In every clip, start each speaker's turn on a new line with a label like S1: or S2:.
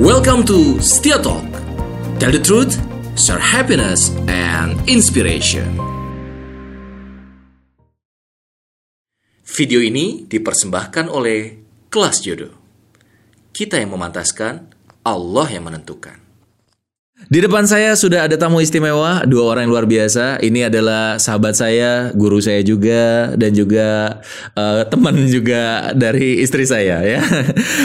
S1: Welcome to Setia Talk. Tell the truth, share happiness and inspiration. Video ini dipersembahkan oleh Kelas Jodoh. Kita yang memantaskan, Allah yang menentukan. Di depan saya sudah ada tamu istimewa, dua orang yang luar biasa. Ini adalah sahabat saya, guru saya juga, dan juga eh, teman juga dari istri saya ya.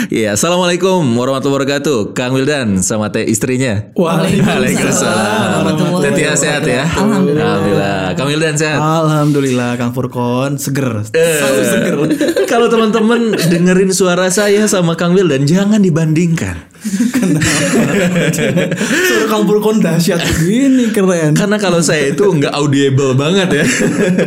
S1: Iya, assalamualaikum warahmatullahi wabarakatuh, Kang Wildan sama teh istrinya. Waalaikumsalam. Tetia sehat ya. Alhamdulillah. Kang Wildan sehat.
S2: Alhamdulillah Kang Furkon seger. Selalu seger.
S1: Kalau teman-teman dengerin suara saya sama Kang Wildan, jangan dibandingkan.
S2: Suara Kang Furkon dahsyat begini keren.
S1: Karena kalau saya itu nggak audible banget ya.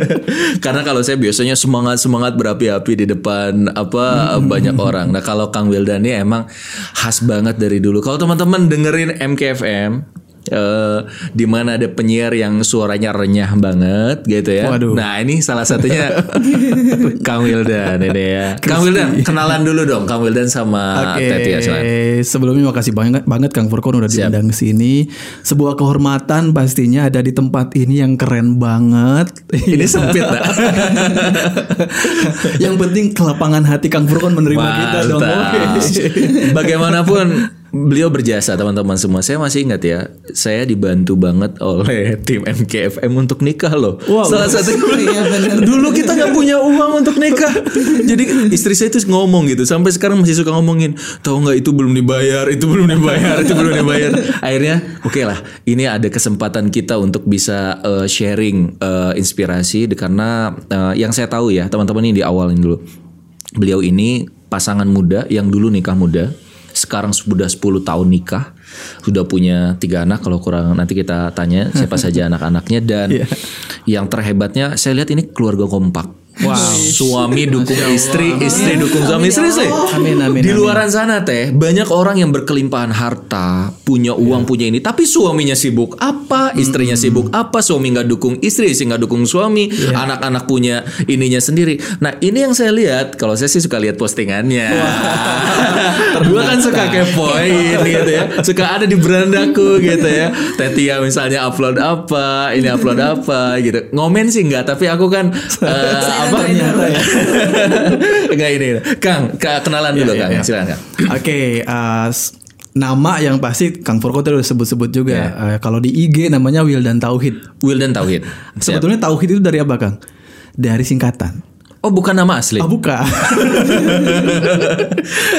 S1: Karena kalau saya biasanya semangat semangat berapi-api di depan apa banyak orang. Nah kalau Kang Wildan ini emang khas banget dari dulu. Kalau teman-teman dengerin MKFM eh di mana ada penyiar yang suaranya renyah banget gitu ya.
S2: Waduh.
S1: Nah ini salah satunya Kang Wildan ini ya. Kang Wildan kenalan dulu dong Kang Wildan sama
S2: Oke,
S1: Tetia silakan.
S2: sebelumnya makasih banget banget Kang Furkon udah diundang ke sini. Sebuah kehormatan pastinya ada di tempat ini yang keren banget.
S1: Ini sempit lah.
S2: yang penting kelapangan hati Kang Furkon menerima kita dong.
S1: Mantap.
S2: Oke.
S1: Bagaimanapun beliau berjasa teman-teman semua. Saya masih ingat ya, saya dibantu banget oleh tim MKFM untuk nikah loh.
S2: Wow.
S1: Salah satu
S3: Iya,
S1: dulu kita nggak punya uang untuk nikah. Jadi istri saya itu ngomong gitu, sampai sekarang masih suka ngomongin, tahu nggak itu belum dibayar, itu belum dibayar, itu belum dibayar. Akhirnya, oke lah, ini ada kesempatan kita untuk bisa eh, sharing eh, inspirasi, karena eh, yang saya tahu ya teman-teman ini di awalin dulu. Beliau ini pasangan muda yang dulu nikah muda, sekarang sudah 10 tahun nikah, sudah punya tiga anak kalau kurang nanti kita tanya siapa saja anak-anaknya dan yang terhebatnya saya lihat ini keluarga kompak. Wow. Suami dukung istri, istri dukung suami, istri sih.
S2: Amin, amin,
S1: Di luaran sana teh banyak orang yang berkelimpahan harta, punya uang, punya ini, tapi suaminya sibuk apa, istrinya sibuk apa, suami nggak dukung istri, istri nggak dukung suami, anak-anak punya ininya sendiri. Nah ini yang saya lihat, kalau saya sih suka lihat postingannya. Gua kan suka kepoin gitu ya, suka ada di berandaku gitu ya. Tetia misalnya upload apa, ini upload apa gitu. Ngomen sih nggak, tapi aku kan eh,
S2: Ternyata ya.
S1: Enggak ini. Kang, kenalan dulu
S2: Iya,
S1: Kang.
S2: iya.
S1: Silakan Kang.
S2: Oke, uh, s- nama yang pasti Kang Furkon tadi udah sebut-sebut juga. Uh, kalau di IG namanya Wildan Tauhid.
S1: Wildan Tauhid.
S2: Sebetulnya Tauhid itu dari apa, Kang? Dari singkatan.
S1: Oh, bukan nama asli.
S2: Ah, bukan.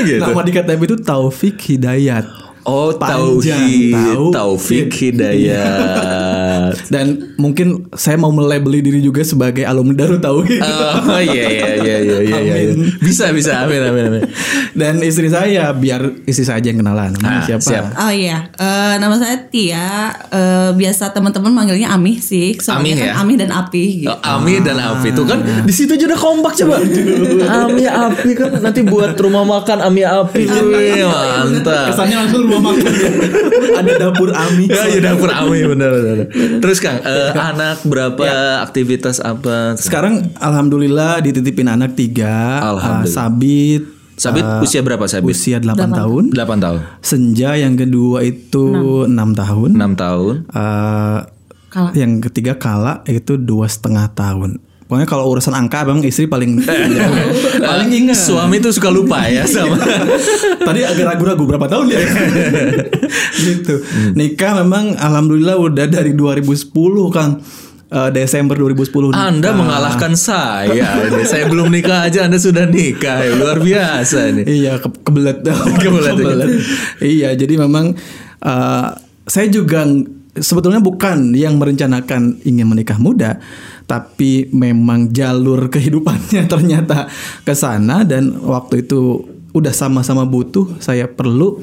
S1: gitu.
S2: Nama di KTP itu Taufik Hidayat.
S1: Oh,
S2: Panjang,
S1: Tauhid. Taufik Hidayat.
S2: Dan mungkin saya mau melabeli diri juga sebagai alumni Darut Tauhid.
S1: Oh iya iya iya iya iya iya.
S2: Amin.
S1: Bisa bisa amin amin amin.
S2: Dan istri saya biar istri saya aja yang kenalan. Namanya
S1: Ah,
S2: siapa?
S1: siap.
S3: Oh iya, Eh, nama saya Tia. Eh, biasa teman-teman manggilnya Amih sih. Soalnya
S1: Amih
S3: kan
S1: ya?
S3: Amih dan Api. Gitu.
S1: Oh, Ami dan Api itu kan di situ aja udah kompak coba. Ami Api kan nanti buat rumah makan Ami Api. Wih, mantap.
S2: Kesannya langsung rumah makan. Ada dapur Ami.
S1: Ya, ya dapur Ami benar benar. Terus Kang, eh, anak berapa aktivitas apa?
S2: Sekarang alhamdulillah dititipin anak tiga.
S1: Alhamdulillah.
S2: Uh, Sabit.
S1: Sabit
S2: uh,
S1: usia berapa Sabit?
S2: Usia 8 tahun.
S1: 8 tahun.
S2: Senja yang kedua itu 6 tahun.
S1: 6 tahun.
S2: Uh,
S3: Kala.
S2: Yang ketiga Kala itu dua setengah tahun. Pokoknya kalau urusan angka abang istri paling paling ingat.
S1: Suami tuh suka lupa ya sama.
S2: Tadi agak ragu-ragu berapa tahun ya? gitu.
S1: Hmm.
S2: Nikah memang alhamdulillah udah dari 2010 Kang. Eh, Desember 2010 nikah.
S1: Anda mengalahkan saya. Saya belum nikah aja Anda sudah nikah. Ya, Luar biasa ini.
S2: Iya ke kebelet
S1: Kebelet.
S2: Iya jadi memang eh, saya juga sebetulnya bukan yang merencanakan ingin menikah muda, tapi memang jalur kehidupannya ternyata ke sana dan waktu itu udah sama-sama butuh saya perlu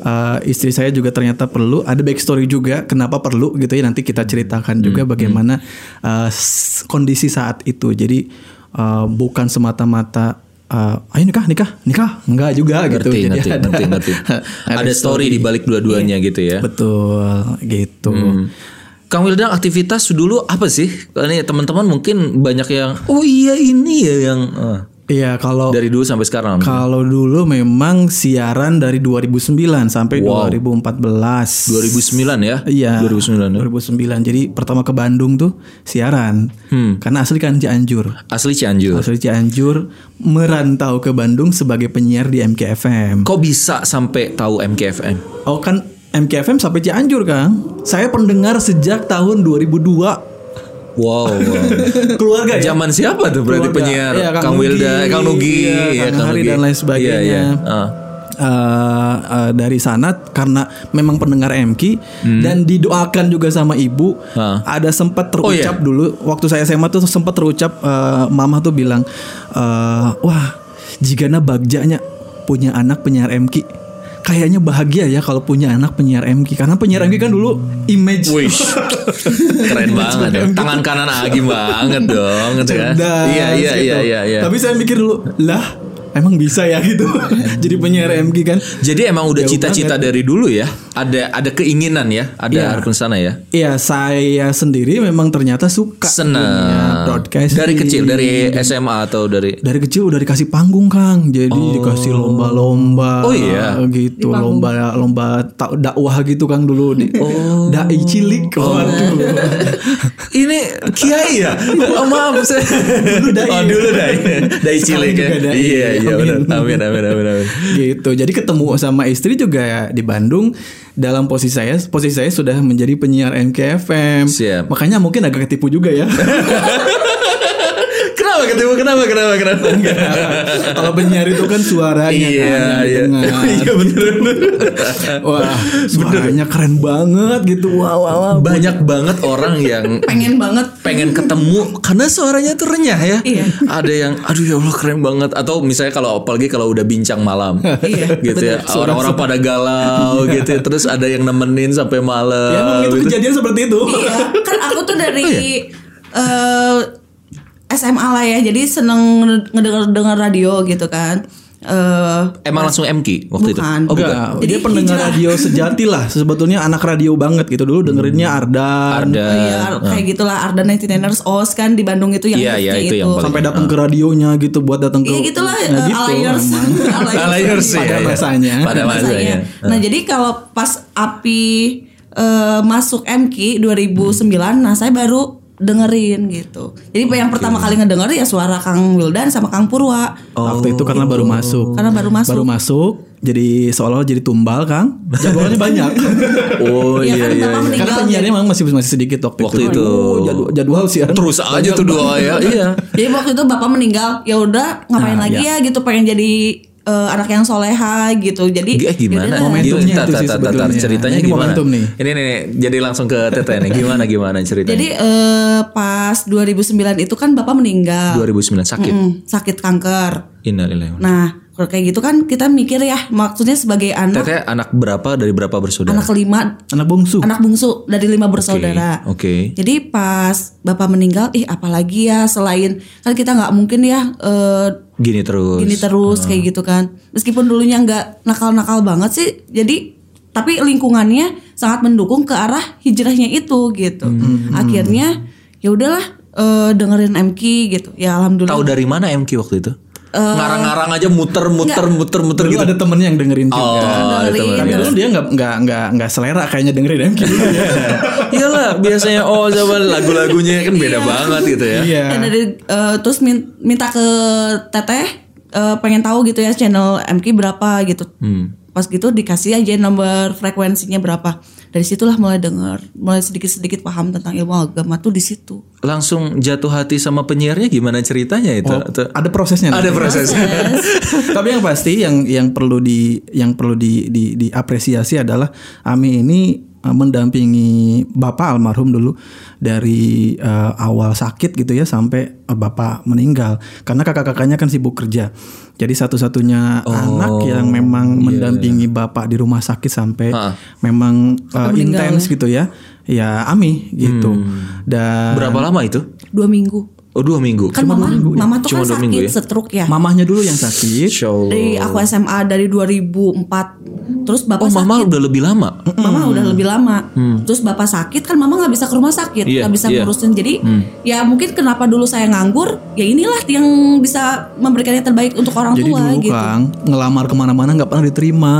S2: eh, istri saya juga ternyata perlu. Ada backstory juga kenapa perlu gitu ya nanti kita ceritakan juga bagaimana eh, s- kondisi saat itu. Jadi eh, bukan semata-mata eh, ayo nikah nikah nikah enggak juga gitu
S1: Ngerti,
S2: Jadi
S1: ngerti,
S2: ada,
S1: ngerti, ngerti. Ada story di balik dua-duanya gitu ya.
S2: betul gitu
S1: Kang Wildan aktivitas dulu apa sih? Ini teman-teman mungkin banyak yang oh iya ini ya yang eh,
S2: Iya, kalau
S1: Dari dulu sampai sekarang.
S2: kalau dulu memang siaran dari 2009 sampai
S1: Wow.
S2: 2014.
S1: 2009 ya?
S2: Iya.
S1: 2009 ya?
S2: 2009. Jadi pertama ke Bandung tuh siaran.
S1: Hmm.
S2: Karena asli kan Cianjur.
S1: Asli Cianjur.
S2: Asli Cianjur merantau ke Bandung sebagai penyiar di MKFM.
S1: Kok bisa sampai tahu MKFM?
S2: Oh kan MKFM sampai Cianjur Kang. Saya pendengar sejak tahun 2002.
S1: Wow. wow.
S2: Keluarga ya.
S1: Zaman siapa tuh berarti
S2: Keluarga.
S1: penyiar?
S2: Iya,
S1: Kang, Wilda, Kang Nugi,
S2: iya,
S1: iya,
S2: Kang Hari
S1: Nugi.
S2: dan lain sebagainya.
S1: Iya, iya. Ah.
S2: Eh, eh, dari sana karena memang pendengar MK
S1: Hmm.
S2: dan didoakan juga sama ibu
S1: Ah.
S2: ada sempat
S1: Oh,
S2: terucap
S1: iya?
S2: dulu waktu saya SMA tuh sempat terucap eh, mama tuh bilang eh, wah jika bagjanya punya anak penyiar MK kayaknya bahagia ya kalau punya anak penyiar MK karena penyiar MK kan dulu image
S1: Wih, keren banget ya. Tangan kanan Agi banget dong, gitu kan?
S2: cerdas
S1: Iya, iya,
S2: gitu.
S1: iya, iya, iya.
S2: Tapi saya mikir dulu, lah emang bisa ya gitu. Jadi penyiar MG kan.
S1: Jadi emang udah cita-cita dari dulu ya? Ada ada keinginan ya? Ada
S2: Iya.
S1: harapan sana ya?
S2: Iya, saya sendiri memang ternyata suka
S1: Senang.
S2: broadcast
S1: Dari kecil, dari SMA atau dari
S2: dari kecil udah dikasih panggung Kang. Jadi dikasih lomba-lomba.
S1: Oh, iya.
S2: gitu, lomba lomba dakwah gitu Kang dulu di
S1: Oh.
S2: dai cilik. Waduh.
S1: Ini kiai ya? Oh, maaf saya.
S2: dai.
S1: Oh dulu dai. Dai cilik ya.
S2: Dai.
S1: Iya iya
S2: Amin.
S1: benar. Amin amin amin amin.
S2: gitu. Jadi ketemu sama istri juga di Bandung dalam posisi saya posisi saya sudah menjadi penyiar MKFM.
S1: Siap.
S2: Makanya mungkin agak ketipu juga ya.
S1: Kenapa ketemu? Kenapa? Kenapa? Kenapa?
S2: Kalau penyiar itu kan suaranya
S1: Iya
S2: kan
S1: iya. Iya benar benar.
S2: Wah, suaranya keren banget gitu. Wah, wah, wah.
S1: Banyak banget orang yang
S3: pengen banget
S1: pengen ketemu karena suaranya tuh renyah ya.
S3: Iya.
S1: Ada yang aduh ya Allah keren banget atau misalnya kalau apalagi kalau udah bincang malam.
S3: Iya,
S1: gitu ya. Orang-orang pada galau gitu ya. Terus ada yang nemenin sampai malam.
S2: Ya, emang itu
S1: gitu.
S2: kejadian seperti itu.
S3: Iya, kan aku tuh dari
S1: Oh, iya?
S3: eh, SMA lah ya, jadi seneng ngedenger denger radio gitu kan. Eh,
S1: Emang langsung MK waktu itu?
S3: Bukan.
S1: Oh, bukan.
S2: Enggak,
S3: Jadi
S2: dia pendengar
S3: hijrah.
S2: radio sejati lah. Sebetulnya anak radio banget gitu dulu dengerinnya Ardan.
S1: Ada.
S3: oh iya, kayak gitulah Arda 99ers OS kan di Bandung itu yang
S1: Iya, iya,
S3: kayak
S1: itu yang paling-
S2: Sampai datang ke radionya gitu buat datang ke
S3: Iya gitulah
S2: Ya
S3: eh,
S2: gitu.
S3: Alliers
S1: sih,
S2: Pada
S1: iya, iya.
S2: masanya.
S1: Pada masanya.
S3: Nah, jadi kalau pas API eh, masuk MK 2009, nah saya baru dengerin gitu. Jadi yang pertama kali ngedenger ya suara Kang Wildan sama Kang Purwa.
S2: Waktu itu karena baru masuk.
S3: Karena baru masuk.
S2: Baru masuk. Jadi seolah-olah jadi tumbal, Kang. Jadwalnya banyak.
S1: Oh
S3: Iya
S1: iya
S3: kan,
S1: iya. Iya.
S3: meninggal.
S2: Karena penyiarnya memang masih masih sedikit waktu,
S1: Waktu itu.
S2: Aduh, jadwal, jadwal sih.
S1: Terus aja tuh doa ya. Iya.
S3: Jadi waktu itu bapak meninggal, ya udah ngapain
S2: Nah,
S3: lagi ya gitu pengen jadi eh, anak yang soleha gitu. Jadi
S1: Eh, gimana?
S2: Momentumnya itu sih sebetulnya.
S1: Ceritanya
S2: Ini
S1: gimana?
S2: momentum nih.
S1: Ini nih, nih, jadi langsung ke Teteh nih. Gimana gimana ceritanya?
S3: Jadi eh, pas 2009 itu kan bapak meninggal.
S1: 2009 sakit.
S3: Mm, sakit kanker.
S1: Innalillahi.
S3: Nah, kalau kayak gitu kan kita mikir ya, maksudnya sebagai anak
S1: Teteh anak berapa dari berapa bersaudara?
S3: anak kelima,
S2: Anak bungsu.
S3: anak bungsu dari lima bersaudara.
S1: Oke.
S3: Jadi pas bapak meninggal, ih apalagi ya selain kan kita nggak mungkin ya eh,
S1: Gini terus.
S3: gini terus kayak gitu kan. Meskipun dulunya nggak nakal-nakal banget sih, jadi tapi lingkungannya sangat mendukung ke arah hijrahnya itu gitu. Akhirnya ya udahlah eh, dengerin MK gitu. Ya alhamdulillah.
S1: Tahu dari mana MK waktu itu? Ngarang-ngarang aja muter muter muter muter
S2: Dulu
S1: gitu.
S2: ada temennya yang dengerin juga.
S1: Oh, ada
S3: dengerin.
S1: temen.
S2: Tapi dulu dia nggak nggak nggak nggak selera kayaknya dengerin MK dulu ya.
S1: Iyalah, biasanya oh coba lagu-lagunya kan beda banget gitu ya.
S2: Iya.
S3: Dan dari eh, terus min- minta ke teteh eh, pengen tahu gitu ya channel MK berapa gitu.
S1: Hmm.
S3: Pas gitu dikasih aja nomor frekuensinya berapa. Dari situlah mulai denger, mulai sedikit-sedikit paham tentang ilmu agama tuh di situ.
S1: Langsung jatuh hati sama penyiarnya gimana ceritanya itu? Atau-
S2: Ada prosesnya.
S1: Ada prosesnya.
S2: Tapi yang pasti yang yang perlu di yang perlu di, di diapresiasi adalah Ami ini mendampingi bapak almarhum dulu dari uh, awal sakit gitu ya sampai uh, bapak meninggal karena kakak-kakaknya kan sibuk kerja. Jadi satu-satunya anak yang memang mendampingi bapak di rumah sakit sampai
S1: Ha.
S2: memang uh, intens gitu ya. Ya Ami gitu. Dan
S1: Berapa lama itu?
S3: Dua minggu.
S1: Oh dua minggu.
S3: Kan mama, mama tuh
S1: Cuma
S3: kan
S1: dua minggu
S3: sakit
S1: ya?
S3: stroke ya.
S2: mamahnya dulu yang sakit.
S3: Dari aku SMA dari 2004 terus bapak
S1: Oh, mama
S3: sakit.
S1: udah lebih lama.
S3: Mama udah lebih lama. Terus bapak sakit kan mama nggak bisa ke rumah sakit,
S1: Iya,
S3: nggak bisa
S1: iya.
S3: ngurusin. Jadi ya mungkin kenapa dulu saya nganggur, ya inilah yang bisa memberikan yang terbaik untuk orang
S2: Jadi
S3: tua
S2: dulu
S3: gitu.
S2: Kang ngelamar ke mana-mana nggak pernah diterima.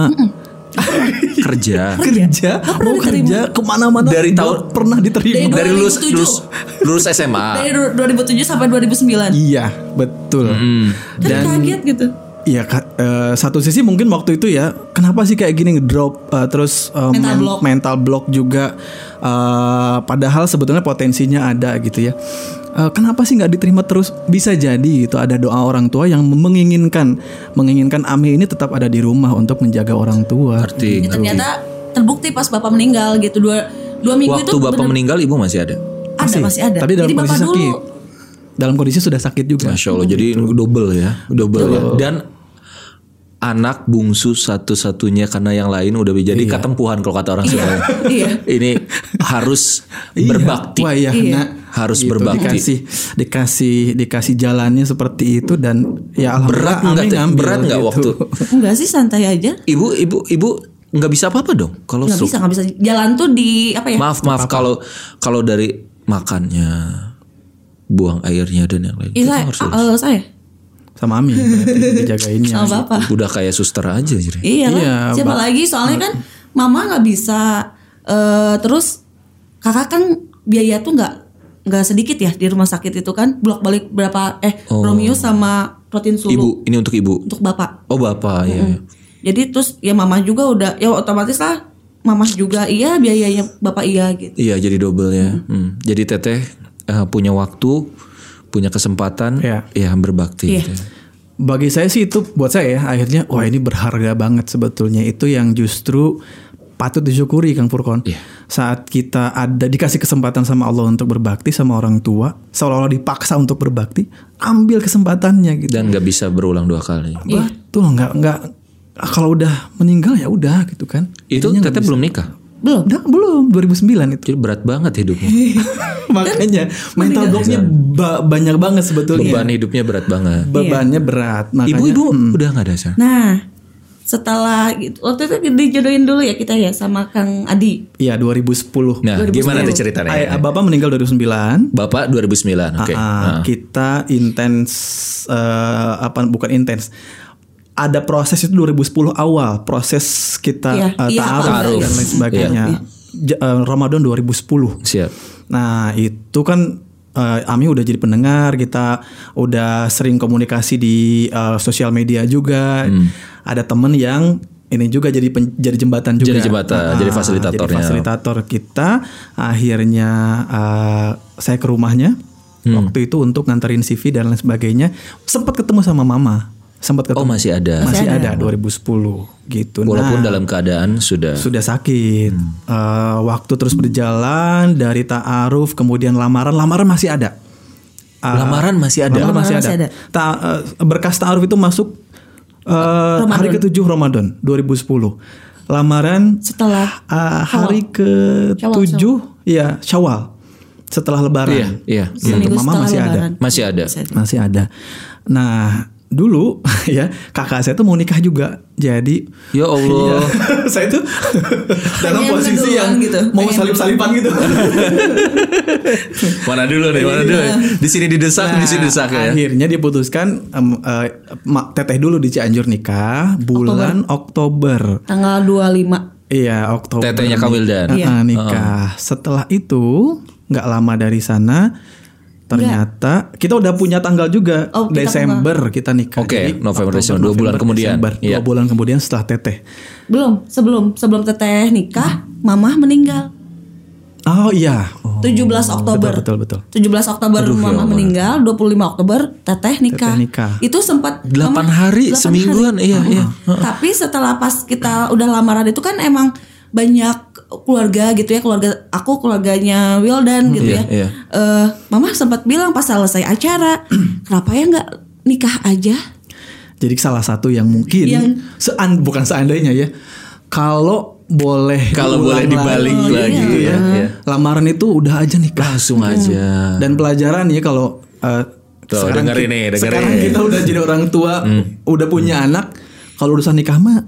S1: Kerja.
S2: kerja, mau kerja ke
S1: mana-mana
S2: Dari
S1: tahun-
S2: pernah diterima.
S3: Dari
S1: Dari lulus
S3: 2007.
S1: lulus lulus SMA.
S3: Dari du- 2007 sampai 2009.
S2: Iya betul.
S3: Kan
S2: Dan
S3: kaget gitu.
S2: Iya, eh, satu sisi mungkin waktu itu ya, kenapa sih kayak gini ngedrop eh, terus eh,
S3: Mental
S2: men-
S3: block.
S2: mental block juga, eh, padahal sebetulnya potensinya ada gitu ya. Eh, kenapa sih nggak diterima terus? Bisa jadi itu ada doa orang tua yang menginginkan, menginginkan Ami ini tetap ada di rumah untuk menjaga orang tua.
S1: Ngerti.
S3: Ya, ternyata terbukti pas bapak meninggal gitu dua dua minggu
S1: Waktu
S3: itu
S1: bapak
S3: bener-
S1: meninggal ibu masih ada.
S3: ada masih ada.
S2: Tapi dalam
S3: Jadi
S2: kondisi
S3: bapak dulu
S2: sakit. Dalam kondisi sudah sakit juga.
S1: Masya Allah. Jadi double ya, double ya. Dan anak bungsu satu-satunya karena yang lain udah jadi ketempuhan kalau kata orang Sunda.
S3: Iya.
S1: Ini harus
S2: Iya.
S1: berbakti.
S2: Wah iya,
S3: Iya.
S1: Harus
S2: Gitu,
S1: berbakti.
S2: Dikasih, dikasih, dikasih jalannya seperti itu dan ya
S1: Berat
S2: alhamdulillah
S1: nggak?
S2: Ami
S1: Teh?
S2: ngambil
S1: Berat nggak
S2: gitu.
S1: waktu?
S3: enggak sih santai aja.
S1: Ibu, ibu, ibu nggak bisa apa-apa dong kalau
S3: Nggak bisa nggak bisa jalan tuh di apa ya?
S1: Maaf, maaf kalau kalau dari makannya, buang airnya dan yang lain.
S3: Iya, eh, saya
S2: sama Ami dijagainnya.
S3: sama bapak.
S1: udah kayak suster aja jadi.
S3: Iya lah.
S2: Iya,
S3: Siapa
S2: Mbak.
S3: lagi? Soalnya kan mama nggak bisa. eh terus kakak kan biaya tuh nggak nggak sedikit ya di rumah sakit itu kan. Bolak balik berapa? Eh Romeo sama protein susu
S1: Ibu, ini untuk ibu.
S3: untuk bapak.
S1: Oh bapak, ya. ya.
S3: Jadi terus ya mama juga udah ya otomatis lah. Mama juga iya biayanya bapak iya gitu.
S1: Iya, jadi double ya. Hmm. Jadi teteh eh, punya waktu, punya kesempatan,
S2: Iya.
S1: ya berbakti.
S3: Iya.
S1: gitu ya.
S2: Bagi saya sih itu buat saya ya akhirnya wah ini berharga banget sebetulnya itu yang justru patut disyukuri Kang Furkon.
S1: Iya.
S2: Saat kita ada dikasih kesempatan sama Allah untuk berbakti sama orang tua, seolah-olah dipaksa untuk berbakti, ambil kesempatannya gitu.
S1: Dan nggak bisa berulang dua kali.
S2: Betul nggak nggak kalau udah meninggal ya udah gitu kan.
S1: Itu teteh
S2: bisa.
S1: belum nikah.
S3: Belum.
S2: Udah, belum 2009 itu.
S1: Jadi berat banget hidupnya.
S2: Makanya mental blocknya ba- banyak banget sebetulnya.
S1: Beban hidupnya berat banget.
S2: Bebannya berat. Makanya
S1: Ibu-ibu udah nggak ada San?
S3: Nah setelah gitu, waktu itu dijodohin dulu ya kita ya sama Kang Adi.
S2: Iya 2010.
S1: Nah, gimana tuh ceritanya?
S2: Ay- Bapak meninggal 2009.
S1: Bapak 2009, oke.
S2: Ah,
S1: Nah.
S2: Kita intens eh, apa bukan intens. Ada proses itu 2010 awal, proses kita
S3: Iya,
S2: eh,
S3: iya,
S2: ta'aruf
S1: ta'aruf.
S2: dan lain sebagainya. Ja- eh, Ramadan 2010.
S1: Siap.
S2: Nah, itu kan eh, Ami udah jadi pendengar, kita udah sering komunikasi di eh, sosial media juga.
S1: Hmm.
S2: Ada temen yang ini juga jadi pen- jadi jembatan juga.
S1: Jadi jembatan, jadi fasilitatornya.
S2: Jadi fasilitator kita. Akhirnya eh, saya ke rumahnya
S1: Hmm.
S2: waktu itu untuk nganterin CV dan lain sebagainya. Sempat ketemu sama mama. Sempat ketemu.
S1: Oh masih ada.
S2: masih ada 2010 gitu.
S1: Walaupun
S2: Nah,
S1: dalam keadaan sudah.
S2: sudah sakit. Eh, waktu terus berjalan dari ta'aruf kemudian lamaran, lamaran masih ada. Eh,
S1: Lamaran masih ada.
S2: lamaran masih ada.
S3: masih ada.
S2: Ta- eh, berkas ta'aruf itu masuk eh, hari ke-7 Ramadan 2010. Lamaran
S3: Setelah
S2: eh, hari ke-7 ya Syawal. Setelah lebaran.
S1: Iya, iya.
S2: Gitu.
S3: seminggu
S2: Mama
S3: setelah
S2: masih ada.
S3: Lebaran.
S1: Masih ada.
S2: Masih ada. Nah, dulu ya kakak saya tuh mau nikah juga. Jadi
S1: Ya Allah.
S2: Iya. saya tuh dalam
S3: Pengen
S2: posisi yang
S3: gitu.
S2: mau
S3: Pengen
S2: salip-salipan gitu.
S1: Mana dulu nih, mana dulu. Di sini didesak, di sini didesak ya.
S2: Nah, Akhirnya diputuskan eh, ma- teteh dulu di Cianjur nikah bulan Oktober.
S3: tanggal 25
S2: Iya, Oktober.
S1: Tetehnya Kang Wildan.
S2: Iya. Ah, nikah. Setelah itu nggak lama dari sana ternyata kita udah punya tanggal juga
S3: Oh, kita
S2: Desember kita nikah.
S1: Oke,
S2: Jadi,
S1: November, Desember, dua bulan kemudian.
S2: Desember,
S1: Iya.
S2: Dua bulan kemudian setelah teteh.
S3: belum sebelum sebelum teteh nikah mamah meninggal
S2: Oh iya. Oh,
S3: 17 Oktober
S2: betul betul.
S3: 17 Oktober mamah meninggal 25 Oktober teteh nikah,
S2: Teteh nikah.
S3: itu sempat
S1: Delapan
S3: Mama-
S1: hari,
S3: delapan
S1: semingguan,
S3: hari.
S1: iya, iya.
S3: tapi setelah pas kita udah lamaran itu kan emang banyak keluarga gitu ya keluarga aku keluarganya Wildan gitu
S1: iya,
S3: ya
S1: iya.
S3: Eh, mama sempat bilang pas selesai acara kenapa ya nggak nikah aja
S2: Jadi salah satu yang mungkin
S3: Yang-
S2: sean bukan seandainya ya. Kalau boleh
S1: Kalau boleh dibalik
S2: lagi,
S1: lagi,
S2: gitu ya.
S1: iya.
S2: Lamaran itu udah aja nikah.
S1: Langsung aja.
S2: Dan pelajaran ya kalau eh,
S1: Tuh,
S2: sekarang
S1: dengerin
S2: ki-
S1: nih, dengerin.
S2: Sekarang kita udah jadi orang tua, udah punya anak, kalau urusan nikah mah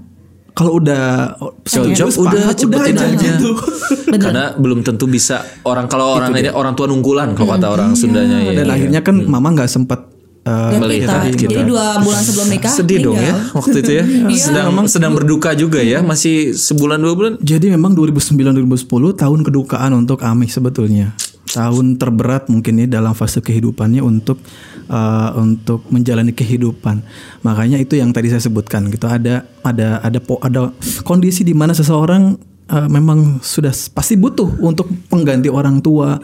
S2: kalau udah
S1: Cocok
S2: setuju,
S1: udah cepetin aja.
S2: gitu.
S1: Karena belum tentu bisa orang kalau orang ini orang tua nungkulan kalau kata orang Sundanya ya.
S2: Dan akhirnya kan mama nggak sempat uh,
S3: Dan
S1: Melihat
S3: kita,
S1: kita.
S3: jadi dua bulan sebelum nikah
S1: Sedih dong ya waktu itu ya. sedang sedang berduka juga ya, masih sebulan dua bulan.
S2: Jadi memang 2009-2010 tahun kedukaan untuk Amih sebetulnya. Tahun terberat mungkin ya dalam fase kehidupannya untuk uh, untuk menjalani kehidupan. Makanya itu yang tadi saya sebutkan gitu. Ada ada ada ada kondisi di mana seseorang uh, memang sudah pasti butuh untuk pengganti orang tua,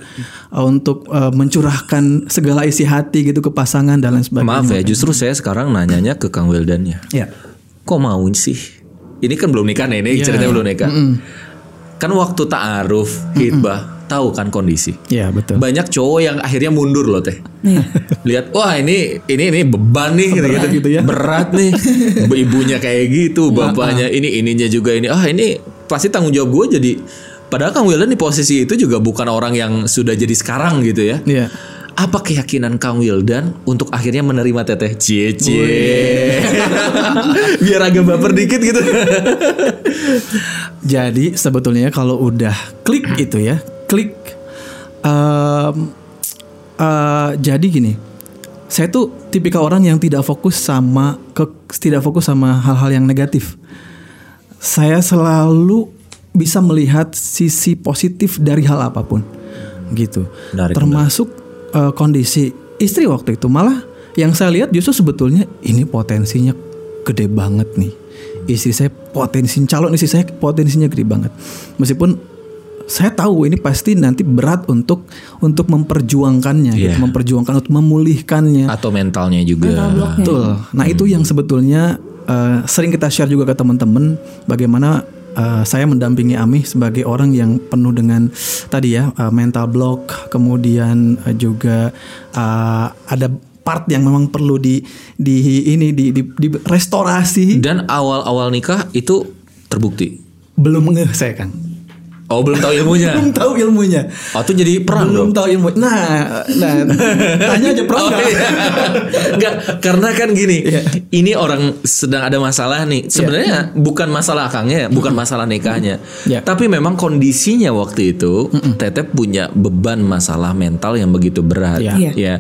S2: uh, untuk uh, mencurahkan segala isi hati gitu ke pasangan dan lain sebagainya.
S1: Maaf ya, justru saya sekarang nanyanya ke Kang Wildannya.
S2: Ya.
S1: Kok mau sih? Ini kan belum nikah nih, ini ceritanya belum nikah. Kan waktu ta'aruf, hitbah, tahu kan kondisi.
S2: Ya, betul.
S1: Banyak cowok yang akhirnya mundur loh teh.
S3: Iya.
S1: Lihat, wah ini ini ini beban nih gitu,
S2: Berat gitu ya.
S1: Berat nih. Ibunya kayak gitu, bapaknya ini ininya juga ini. Ah ini pasti tanggung jawab gue jadi padahal Kang Wildan di posisi itu juga bukan orang yang sudah jadi sekarang gitu ya.
S2: Iya.
S1: Apa keyakinan Kang Wildan untuk akhirnya menerima teteh cie cie? Biar agak baper dikit gitu.
S2: Jadi sebetulnya kalau udah klik itu ya, klik. em, eh, jadi gini, saya tuh tipikal orang yang tidak fokus sama ke tidak fokus sama hal-hal yang negatif. Saya selalu bisa melihat sisi positif dari hal apa pun, gitu.
S1: Menarik,
S2: Termasuk eh, kondisi istri waktu itu malah yang saya lihat justru sebetulnya ini potensinya gede banget nih. Istri saya potensi calon istri saya potensinya gede banget. Meskipun saya tahu ini pasti nanti berat untuk untuk memperjuangkannya, gitu,
S1: Iya.
S2: memperjuangkan untuk memulihkannya.
S1: Atau mentalnya juga.
S2: Betul. Nah itu yang sebetulnya eh, sering kita share juga ke teman-teman bagaimana eh, saya mendampingi Ami sebagai orang yang penuh dengan tadi ya eh, mental block, kemudian eh, juga eh, ada part yang memang perlu di di ini di di, di restorasi.
S1: Dan awal-awal nikah itu terbukti.
S2: Belum ngeh saya kan.
S1: Oh belum tahu ilmunya.
S2: Belum tahu ilmunya.
S1: Oh itu jadi perang
S2: Belum
S1: dong.
S2: tahu ilmu. Nah, nah tanya aja perang
S1: Oh, iya. Enggak, karena kan gini,
S2: Iya.
S1: ini orang sedang ada masalah nih. Sebenarnya bukan masalah akangnya, bukan masalah nikahnya.
S2: Iya.
S1: Tapi memang kondisinya waktu itu Tetep punya beban masalah mental yang begitu berat.
S2: Iya.
S3: Iya.
S1: Ya.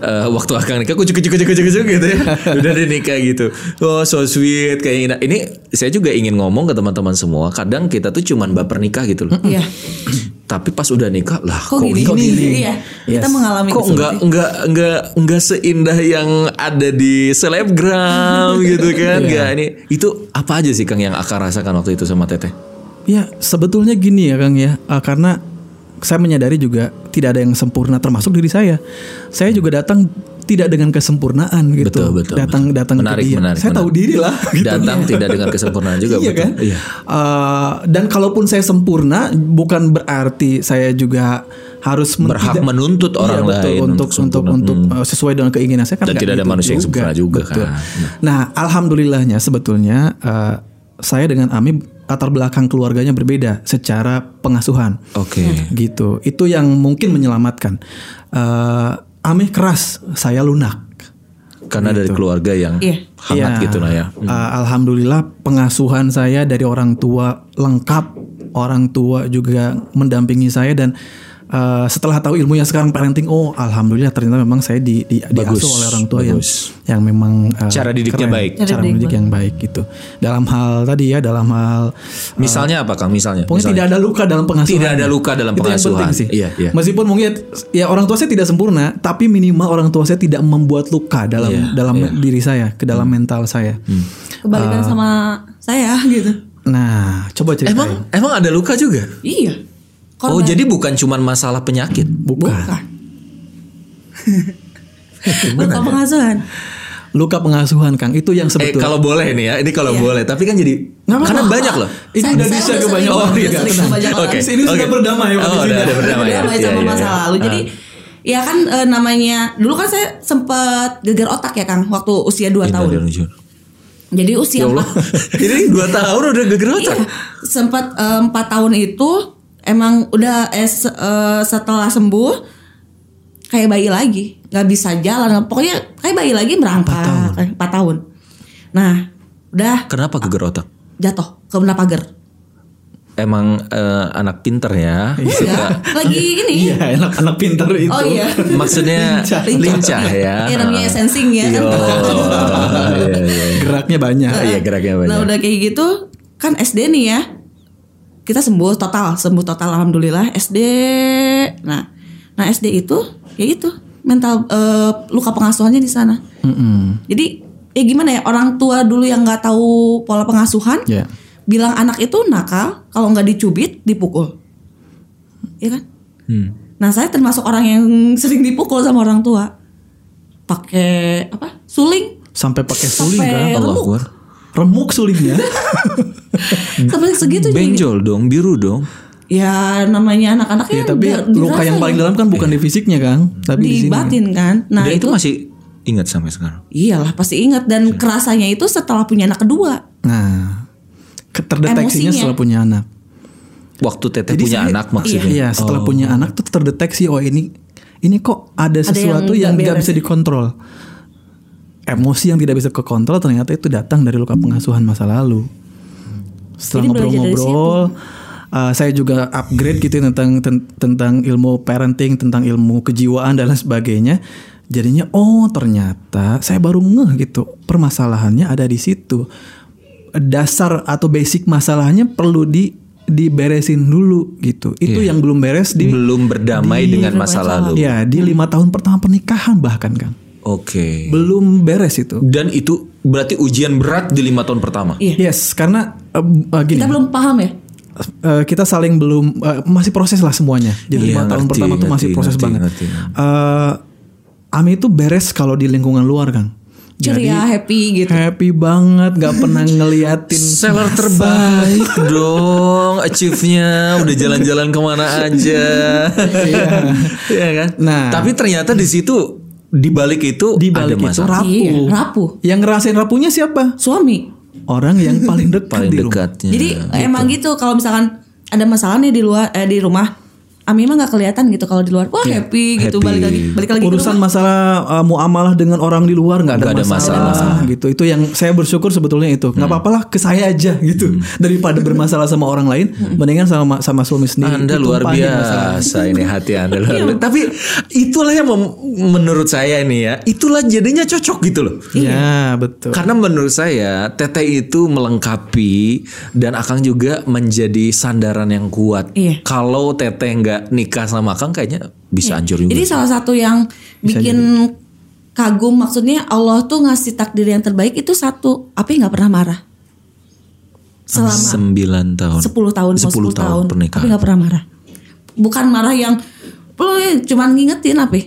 S1: Eh, waktu akang nikah kucuk kucuk kucuk kucuk kucuk gitu ya. Udah deh nikah gitu. Oh, so sweet kayak ini. Ini saya juga ingin ngomong ke teman-teman semua, kadang kita tuh cuman baper nikah gitu loh.
S3: Iya.
S1: Tapi pas udah nikah lah
S3: Kok, gini? Iya. Kita mengalami
S1: kok
S3: itu
S1: nggak nggak nggak nggak seindah yang ada di selebgram gitu kan? Nggak ini itu apa aja sih kang yang akar rasakan waktu itu sama teteh?
S2: Ya sebetulnya gini ya Kang ya. Eh, Karena saya menyadari juga Tidak ada yang sempurna termasuk diri saya. Saya juga datang tidak dengan kesempurnaan gitu
S1: Betul, betul,
S2: Datang
S1: betul.
S2: datang
S1: Menarik,
S2: ke dia
S1: menarik,
S2: Saya tahu
S1: menarik.
S2: diri lah gitu.
S1: datang tidak dengan kesempurnaan juga
S2: Iya
S1: betul
S2: kan
S1: iya
S2: Eh, Dan kalaupun saya sempurna Bukan berarti saya juga harus men-
S1: Berhak
S2: tidak-
S1: menuntut
S2: Iya,
S1: orang
S2: betul,
S1: lain
S2: untuk
S1: untuk
S2: untuk untuk eh, sesuai dengan keinginan saya kan
S1: Dan tidak ada
S2: gitu
S1: manusia yang sempurna juga
S2: Betul.
S1: kan.
S2: Nah, alhamdulillahnya sebetulnya eh, saya dengan Ami latar belakang keluarganya berbeda secara pengasuhan.
S1: oke
S2: Gitu. Itu yang mungkin menyelamatkan. Eh Ami keras, saya lunak.
S1: karena dari keluarga yang
S3: Iya.
S1: hangat
S2: Iya.
S1: gitu nah ya
S2: Eh, alhamdulillah pengasuhan saya dari orang tua lengkap, orang tua juga mendampingi saya dan eh, setelah tahu ilmunya sekarang parenting, oh alhamdulillah ternyata memang saya di, di
S1: Bagus,
S2: diasuh oleh orang tua yang
S1: bagus.
S2: yang memang eh,
S1: Cara didiknya
S2: keren.
S1: baik.
S3: Cara
S2: cara
S3: didik
S2: mendidik yang baik gitu. Dalam hal tadi ya, dalam hal
S1: misalnya apa kang misalnya
S2: Pokoknya
S1: Misalnya.
S2: tidak ada luka dalam pengasuhan.
S1: Tidak ada luka dalam
S2: Itu yang
S1: pengasuhan.
S2: penting sih.
S1: Iya, iya.
S2: Meskipun mungkin ya orang tua saya tidak sempurna, tapi minimal orang tua saya tidak membuat luka dalam
S1: Iya,
S2: dalam
S1: iya.
S2: diri saya, ke dalam mental saya.
S3: Kebalikan
S2: Ah.
S3: sama saya gitu.
S2: Nah, coba ceritain.
S1: emang emang ada luka juga
S3: Iya.
S1: Oh jadi bukan cuman masalah penyakit
S2: bukan.
S3: bukan. Luka pengasuhan.
S2: Luka pengasuhan, Kang. Itu yang
S1: Eh
S2: sebetulnya.
S1: kalau boleh nih ya, ini kalau boleh. Tapi kan jadi
S2: Nggak
S1: karena banyak loh.
S2: ini udah bisa ya.
S3: ke banyak orang.
S2: Ini sudah
S1: oke.
S2: berdamai
S1: Oh, udah ada berdamai ya.
S3: Berdamai
S1: Iya,
S3: sama
S1: iya,
S3: masa
S1: iya.
S3: lalu. Jadi ya kan eh, namanya dulu kan saya sempat geger otak ya Kang waktu usia 2 tahun. Jadi usia
S1: Ya Allah. ini dua tahun udah geger otak.
S3: Iya, sempat eh, empat tahun itu emang udah eh, se- eh, setelah sembuh kayak bayi lagi, nggak bisa jalan, pokoknya kayak bayi lagi merangkak, empat tahun. Nah, udah
S1: Kenapa geger otak?
S3: jatuh ke benda pagar.
S1: Emang eh, anak pinter ya.
S3: Ya, lagi ini.
S2: Iya, anak-anak pintar itu.
S3: Oh iya.
S1: Maksudnya lincah, ya.
S3: Ya namanya sensing ya.
S1: Yo, iya, iya.
S2: Geraknya banyak.
S1: Iya geraknya banyak.
S3: Nah udah kayak gitu kan SD nih ya. Kita sembuh total, sembuh total alhamdulillah SD. Nah, nah SD itu ya itu mental eh, luka pengasuhannya di sana.
S2: Mm-mm.
S3: Jadi ya gimana ya orang tua dulu yang nggak tahu pola pengasuhan
S2: Ya.
S3: bilang anak itu nakal kalau nggak dicubit dipukul, ya kan?
S1: Hmm.
S3: Nah saya termasuk orang yang sering dipukul sama orang tua, pakai apa? Suling,
S2: Sampai pakai suling kan.
S1: Allah
S3: remuk.
S2: Sulingnya.
S3: sampai segitu jadi-
S1: Benjol dong, biru dong.
S3: Ya namanya anak-anak
S2: ya,
S3: ya
S2: tapi
S3: di-
S2: luka yang paling
S3: ya.
S2: dalam kan bukan di fisiknya kan, tapi di
S3: di batin kan. Nah
S1: Dan itu
S3: itu,
S1: masih ingat sampai sekarang.
S3: iyalah pasti ingat dan kerasanya itu setelah punya anak kedua.
S2: Nah, terdeteksinya
S3: Emosinya.
S2: setelah punya anak.
S1: Waktu teteh
S2: Jadi
S1: punya
S2: saya-
S1: anak maksudnya.
S2: Iya, setelah punya anak tuh terdeteksi oh ini ini kok ada
S3: Ada
S2: sesuatu
S3: yang
S2: yang
S3: nggak
S2: bisa dikontrol. Emosi yang tidak bisa kekontrol ternyata itu datang dari luka pengasuhan masa lalu. Setelah ngobrol-ngobrol, uh, saya juga upgrade gitu tentang ten- tentang ilmu parenting, tentang ilmu kejiwaan dan lain sebagainya. Jadinya oh ternyata saya baru ngeh gitu permasalahannya ada di situ. Dasar atau basic masalahnya perlu di diberesin dulu gitu. Itu yang belum beres di
S1: Belum berdamai dengan masa lalu.
S2: ya di lima tahun pertama pernikahan bahkan kan
S1: Oke.
S2: belum beres itu.
S1: Dan itu berarti ujian berat di lima tahun pertama.
S3: Iya.
S2: Yes, karena uh, uh, gini.
S3: Kita belum paham ya.
S2: Uh, kita saling belum uh, masih proses lah semuanya. Jadi
S1: Iya,
S2: lima tahun
S1: ngerti,
S2: pertama tuh masih
S1: ngerti,
S2: proses
S1: ngerti,
S2: banget.
S1: ngerti.
S2: Uh, Ami itu beres kalau di lingkungan luar kan.
S3: Ceria, happy gitu.
S2: happy banget, nggak pernah ngeliatin
S1: Seller terbaik dong, achieve-nya udah jalan-jalan ke mana aja, Iya kan?
S2: Nah.
S1: tapi ternyata di situ di balik itu
S2: di
S1: ada
S2: balik itu
S1: masalah.
S2: rapuh.
S3: Iya, rapuh.
S2: Yang ngerasain rapuhnya siapa?
S3: Suami.
S2: Orang yang paling dekat
S1: paling
S2: di rumah.
S1: dekatnya.
S3: Jadi emang gitu kalau misalkan ada masalah nih di luar eh, di rumah, Ami mah nggak kelihatan gitu kalau di luar. Wah happy gitu
S1: happy.
S3: balik lagi balik lagi
S2: urusan masalah uh, muamalah dengan orang di luar nggak ada,
S1: Nggak ada
S2: masalah,
S1: masalah.
S2: gitu itu yang saya bersyukur sebetulnya itu nggak apa-apa lah ke saya aja gitu daripada bermasalah sama orang lain mendingan sama sama suami sendiri
S1: Anda luar biasa ini hati Anda luar biasa. Tapi itulah yang menurut saya nih ya, itulah jadinya cocok gitu loh.
S2: ya betul
S1: Karena menurut saya Teteh itu melengkapi dan Akang juga menjadi sandaran yang kuat.
S3: Iya.
S1: Kalau Teteh nggak nikah sama Akang kayaknya bisa hancur juga.
S3: Jadi salah satu yang bikin kagum maksudnya Allah tuh ngasih takdir yang terbaik itu satu, Api nggak pernah marah. Selama
S1: Sembilan tahun.
S3: 10 tahun,
S1: 10
S3: 10
S1: tahun pernikahan.
S3: Tapi gak pernah marah. Bukan marah yang lo ya cuman ngingetin apa? ya?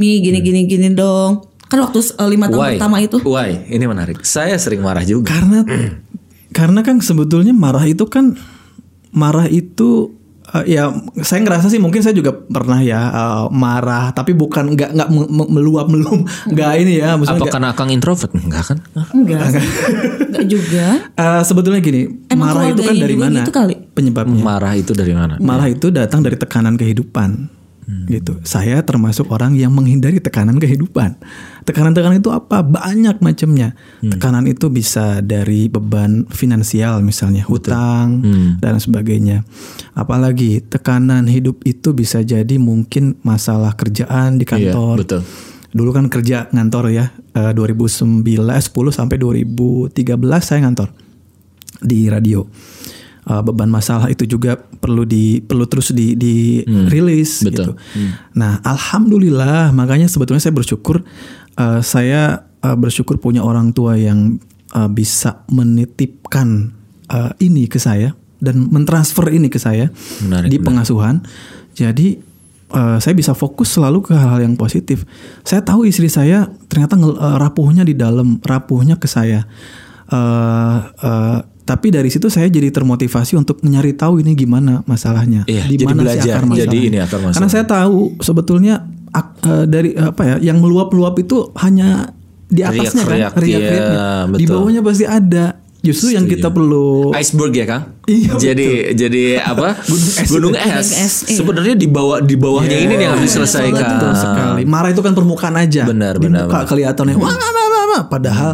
S3: Nih gini gini gini dong. Kan waktu eh, lima tahun
S1: Why?
S3: pertama itu
S1: Why? Ini menarik. Saya sering marah juga.
S2: karena karena kan sebetulnya marah itu kan marah itu eh, ya saya ngerasa sih mungkin saya juga pernah ya eh, marah tapi bukan nggak nggak me- me- meluap melum nggak ini ya maksudnya
S1: Apa
S2: nggak-
S1: karena Akang introvert? Enggak kan?
S3: enggak. enggak juga.
S2: Eh, sebetulnya gini
S3: Emang
S2: marah itu kan dari mana
S3: gitu kali?
S2: penyebabnya
S1: Marah itu dari mana?
S2: Marah itu datang dari tekanan kehidupan. Gitu. Saya termasuk orang yang menghindari tekanan kehidupan. Tekanan-tekanan itu apa? Banyak macamnya. Tekanan itu bisa dari beban finansial misalnya, hutang dan sebagainya. Apalagi tekanan hidup itu bisa jadi mungkin masalah kerjaan di
S1: Iya,
S2: kantor.
S1: betul.
S2: Dulu kan kerja ngantor ya, eh, 2009 10 sampai 2013 saya ngantor di radio. Uh, beban masalah itu juga perlu di perlu terus di di rilis
S1: Hmm, betul.
S2: gitu. Nah, alhamdulillah makanya sebetulnya saya bersyukur uh, saya uh, bersyukur punya orang tua yang uh, bisa menitipkan uh, ini ke saya dan mentransfer ini ke saya
S1: Menarik,
S2: di pengasuhan. Jadi uh, saya bisa fokus selalu ke hal-hal yang positif. Saya tahu istri saya ternyata uh, rapuhnya di dalam, rapuhnya ke saya. Uh, uh, tapi dari situ saya jadi termotivasi untuk nyari tahu ini gimana masalahnya,
S1: Iya,
S2: di mana sih akar masalahnya.
S1: Jadi ini akar masalah.
S2: Karena saya tahu sebetulnya ak- eh, dari apa ya, yang meluap-luap itu hanya di atasnya
S1: Riak-riak,
S2: kan, riak-riaknya.
S1: iya,
S2: Di
S1: betul.
S2: bawahnya pasti ada. Justru yang kita perlu
S1: Iceberg ya Kang?
S2: Iya,
S1: Jadi jadi apa? Gunung es.
S3: Gunung es, iya.
S1: Sebenarnya di bawah di bawahnya ini nih yang harus diselesaikan.
S2: Betul sekali. Marah itu kan permukaan aja.
S1: Benar,
S2: Di
S1: benar,
S2: muka
S1: benar.
S2: kelihatannya wah, wah, wah, wah, wah. padahal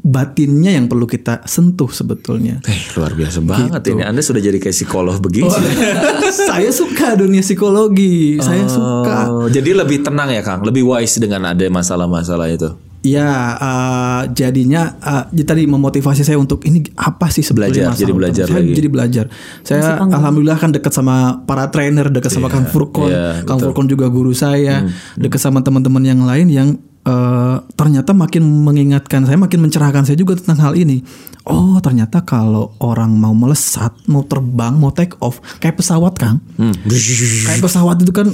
S2: batinnya yang perlu kita sentuh sebetulnya.
S1: Eh, luar biasa banget
S2: Gitu.
S1: ini. Anda sudah jadi kayak psikolog begitu.
S2: Oh, saya suka dunia psikologi, saya suka.
S1: Oh, jadi lebih tenang ya Kang, lebih wise dengan ada masalah-masalah itu.
S2: Ya, eh, jadinya jadi tadi memotivasi saya untuk ini apa sih
S1: Belajar,
S2: sebetulnya masalah
S1: jadi belajar?
S2: Saya
S1: lagi.
S2: jadi belajar. Saya alhamdulillah kan dekat sama para trainer, dekat sama Kang Furkon.
S1: iya,
S2: Kang Furkon juga guru saya, dekat sama teman-teman yang lain yang eh, ternyata makin mengingatkan saya, makin mencerahkan saya juga tentang hal ini. Oh, ternyata kalau orang mau melesat, mau terbang, mau take off kayak pesawat, Kang.
S1: Hmm.
S2: Kayak pesawat itu kan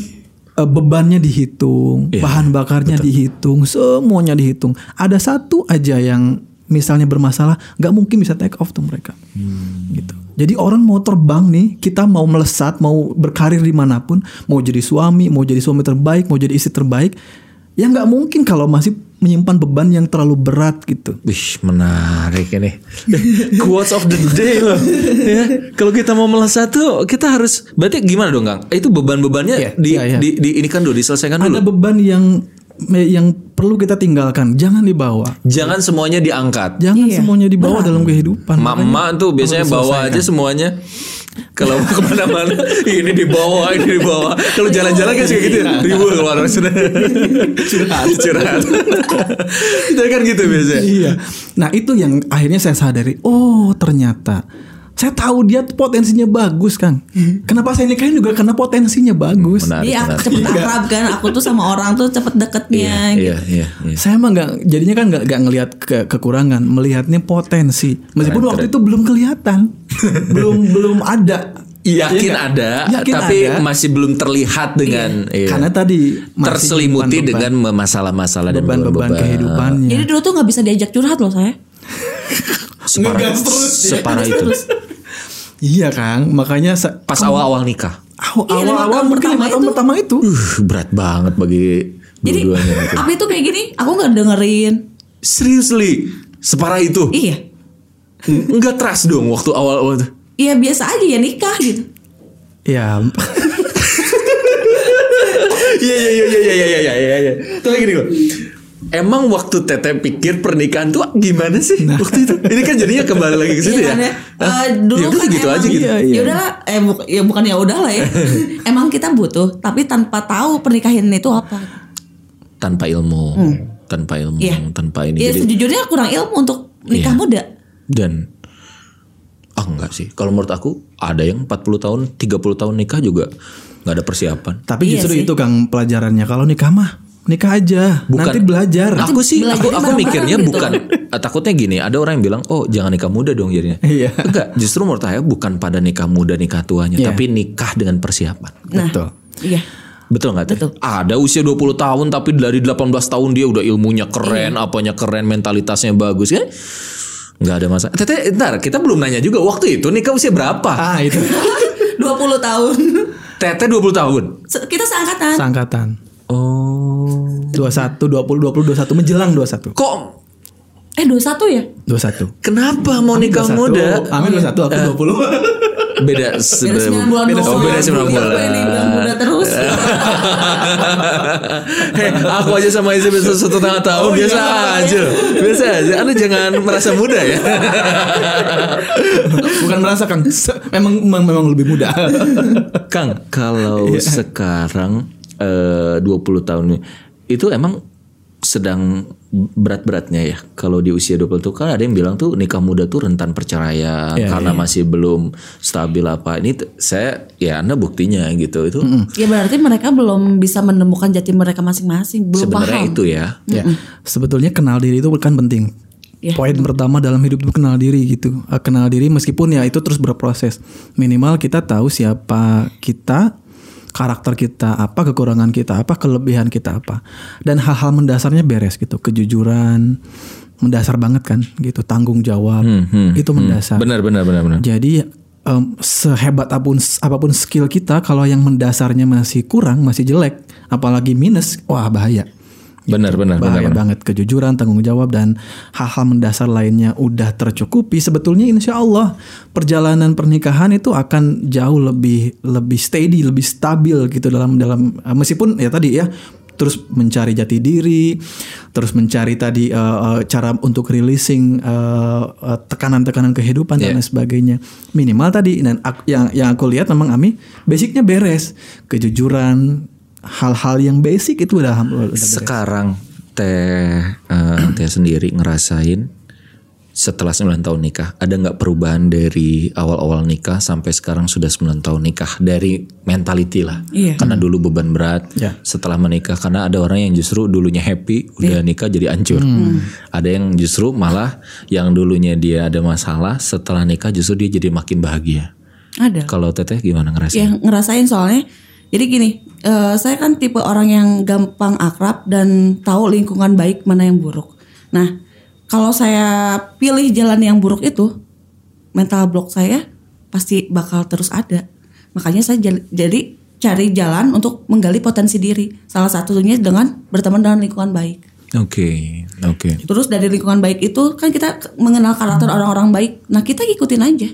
S2: eh, bebannya dihitung,
S1: Iya,
S2: bahan bakarnya dihitung, semuanya dihitung. Ada satu aja yang misalnya bermasalah, nggak mungkin bisa take off tuh mereka.
S1: Hmm.
S2: Gitu. Jadi orang mau terbang nih, kita mau melesat, mau berkarir di mana pun, mau jadi suami, mau jadi suami terbaik, mau jadi istri terbaik, ya nggak mungkin kalau masih menyimpan beban yang terlalu berat gitu.
S1: Wih, menarik ini. Quotes of the day loh. ya, kalau kita mau melesat tuh kita harus berarti gimana dong, Kang? Itu beban-bebannya
S2: Iya,
S1: di,
S2: iya, iya.
S1: di di ini kan dulu diselesaikan
S2: Ada
S1: dulu.
S2: beban yang yang perlu kita tinggalkan, jangan dibawa.
S1: Jangan semuanya diangkat.
S2: Jangan
S3: Iya.
S2: semuanya dibawa dalam kehidupan.
S1: Mama tuh biasanya bawa aja semuanya. Kalau mau ke mana-mana ini dibawa, ini dibawa. Kalau jalan-jalan kan suka gitu ya, ribu keluar sudah. Curhat, curhat. Itu kan gitu biasanya.
S2: Iya. Nah itu yang akhirnya saya sadari. Oh ternyata saya tahu dia potensinya bagus kang. Kenapa saya nikahin juga karena potensinya bagus.
S1: Menarik,
S3: Iya,
S1: menarik.
S3: cepet akrab kan. Aku tuh sama orang tuh cepet deketnya. gitu.
S1: Iya, iya, iya.
S2: Saya mah nggak jadinya kan nggak nggak ngelihat ke, kekurangan, melihatnya potensi. Meskipun
S1: Keren,
S2: waktu
S1: keren.
S2: itu belum kelihatan, belum belum ada.
S1: Yakin
S2: Iya nggak?
S1: ada,
S2: Yakin
S1: tapi
S2: ada.
S1: masih belum terlihat dengan iya.
S2: Karena tadi masih
S1: terselimuti
S2: beban-beban-
S1: dengan masalah-masalah dan
S2: beban-beban
S1: beban-beban.
S2: kehidupannya.
S3: Jadi dulu tuh nggak bisa diajak curhat loh saya.
S1: Separah,
S2: terus ya.
S1: separah itu.
S2: Iya kang, makanya
S1: Pas awal-awal nikah,
S3: Iya,
S2: awal-awal
S3: tahun
S2: mungkin lima
S3: pertama
S2: tahun
S3: itu.
S2: pertama itu.
S1: uh, berat banget bagi
S3: Jadi
S1: gitu.
S3: apa itu kayak gini? Aku nggak dengerin.
S1: Seriously, separah itu?
S3: Iya.
S1: Enggak trust dong waktu awal-awal tuh.
S3: Iya biasa aja ya nikah gitu.
S2: Ya,
S1: Iya iya iya iya iya iya iya iya. Tapi gini loh. Emang waktu Teteh pikir pernikahan tuh gimana sih waktu itu? Ini kan jadinya kembali lagi ke situ
S3: Iya
S1: ya.
S3: kan ya?
S1: Hah?
S3: Eh, dulu
S1: ya
S3: kan
S1: gitu
S3: emang-
S1: aja gitu.
S2: Iya, iya.
S3: Ya udahlah, eh bu- ya bukan ya udahlah ya. emang kita butuh, tapi tanpa tahu pernikahan itu apa.
S1: Tanpa ilmu, tanpa ilmu,
S3: Iya.
S1: tanpa ini.
S3: Ya
S1: Jadi-
S3: sejujurnya kurang ilmu untuk nikah
S1: Iya.
S3: muda.
S1: dan ah enggak sih. Kalau menurut aku ada yang 40 tahun, 30 tahun nikah juga nggak ada persiapan.
S2: tapi
S3: Iya
S2: justru
S3: sih.
S2: itu kang pelajarannya. Kalau nikah mah nikah aja, nanti belajar.
S1: Aku sih aku aku mikirnya
S3: gitu.
S1: bukan eh, takutnya gini, ada orang yang bilang, "Oh, jangan nikah muda dong jadinya."
S2: Iya.
S1: Enggak, justru menurut saya bukan pada nikah muda nikah tuanya,
S2: Iya.
S1: tapi nikah dengan persiapan.
S3: Nah,
S2: Betul.
S3: Iya.
S1: Betul nggak?
S3: Betul.
S1: Ada usia 20 tahun tapi dari 18 tahun dia udah ilmunya keren,
S3: Iya.
S1: apanya keren, mentalitasnya bagus kan? Nggak ada masalah. Teteh, ntar kita belum nanya juga waktu itu nikah usia berapa?
S2: Ah itu
S3: 20 tahun.
S1: Teteh 20 tahun.
S3: Kita seangkatan.
S2: sangkatan.
S1: Oh.
S2: 21, 20, 20, 21 menjelang 21.
S1: Kok
S3: eh 21 ya?
S2: 21.
S1: kenapa mau nikah
S2: 21.
S1: muda?
S2: Amin 21, aku 20.
S1: Beda
S3: Beda
S1: sebenarnya.
S3: 9 bulan
S1: Beda, oh,
S3: doang.
S1: beda 9
S3: Iya,
S1: bulan.
S3: muda terus.
S1: Hei, aku aja sama istri bisa satu setengah tahun biasa aja, biasa aja. Anda jangan merasa muda ya.
S2: Bukan merasa Kang, memang memang, memang lebih muda.
S1: Kang, kalau sekarang eh, 20 tahun nih, itu emang sedang berat-beratnya ya. Kalau di usia 20 tuh kan ada yang bilang tuh nikah muda tuh rentan perceraian
S2: Iya,
S1: karena masih belum stabil apa. Ini saya ya Anda buktinya gitu. Itu
S3: Ya berarti mereka belum bisa menemukan jati mereka masing-masing, belum
S1: sebenarnya
S3: paham.
S1: itu ya.
S2: ya. Sebetulnya kenal diri itu kan penting.
S3: Iya.
S2: Poin pertama dalam hidup itu kenal diri gitu. Eh, Kenal diri meskipun ya itu terus berproses. Minimal kita tahu siapa kita, karakter kita apa, kekurangan kita apa, kelebihan kita apa. Dan hal-hal mendasarnya beres gitu. Kejujuran mendasar banget kan gitu. Tanggung jawab
S1: hmm,
S2: itu mendasar.
S1: Benar benar benar benar.
S2: Jadi em, sehebat apa pun apa pun skill kita kalau yang mendasarnya masih kurang, masih jelek, apalagi minus, wah bahaya.
S1: Benar benar benar.
S2: Bahaya banget kejujuran, tanggung jawab dan hal-hal mendasar lainnya udah tercukupi. Sebetulnya insya Allah perjalanan pernikahan itu akan jauh lebih lebih steady, lebih stabil gitu dalam dalam eh, meskipun ya tadi ya terus mencari jati diri, terus mencari tadi eh, cara untuk releasing eh, tekanan-tekanan kehidupan dan
S1: Iya.
S2: lain sebagainya. Minimal tadi dan yang yang aku lihat memang Ami basicnya beres, kejujuran, hal-hal yang basic itu udah, udah beres.
S1: Sekarang teh eh, teh sendiri ngerasain setelah 9 tahun nikah ada nggak perubahan dari awal-awal nikah sampai sekarang sudah 9 tahun nikah? Dari mentality lah.
S3: Iya.
S1: karena dulu beban berat
S2: Ya.
S1: setelah menikah karena ada orang yang justru dulunya happy udah nikah jadi hancur. Ada yang justru malah yang dulunya dia ada masalah setelah nikah justru dia jadi makin bahagia.
S3: Ada.
S1: kalau teteh gimana ngerasain?
S3: Yang ngerasain soalnya jadi gini eh, saya kan tipe orang yang gampang akrab dan tahu lingkungan baik mana yang buruk. Nah kalau saya pilih jalan yang buruk itu mental block saya pasti bakal terus ada. Makanya saya jadi cari jalan untuk menggali potensi diri. Salah satunya dengan berteman dengan lingkungan baik.
S1: Oke oke.
S3: Terus dari lingkungan baik itu kan kita mengenal karakter orang-orang baik. Nah kita ikutin aja.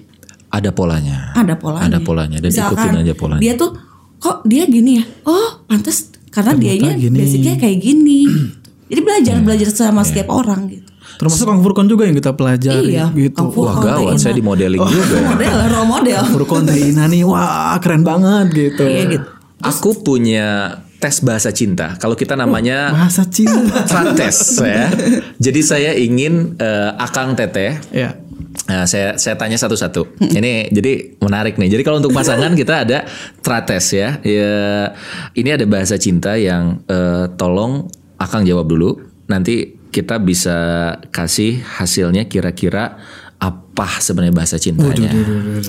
S1: Ada polanya.
S3: Ada polanya.
S1: Ada polanya, dan ikutin aja polanya.
S3: Dia tuh kok dia gini ya? Oh, pantas karena dianya
S2: gini.
S3: basicnya kayak gini. Jadi belajar belajar sama setiap orang gitu.
S2: Termasuk Kang Furkon juga yang kita pelajari
S3: Iya,
S2: gitu.
S3: Kang Furkon.
S1: Wah gawat, saya di modeling juga.
S3: Model, role model.
S2: Furkon teh Ina nih, wah keren banget gitu.
S3: Iya gitu.
S1: Aku punya tes bahasa cinta. Kalau kita namanya
S2: Bahasa cinta.
S1: Trates ya. Jadi saya ingin eh, Akang Teteh
S2: ya.
S1: Nah, saya saya tanya satu-satu. Ini jadi menarik nih. Jadi kalau untuk pasangan kita ada trates ya. ya ini ada bahasa cinta yang eh, tolong Akang jawab dulu. Nanti kita bisa kasih hasilnya kira-kira apa sebenarnya bahasa cintanya.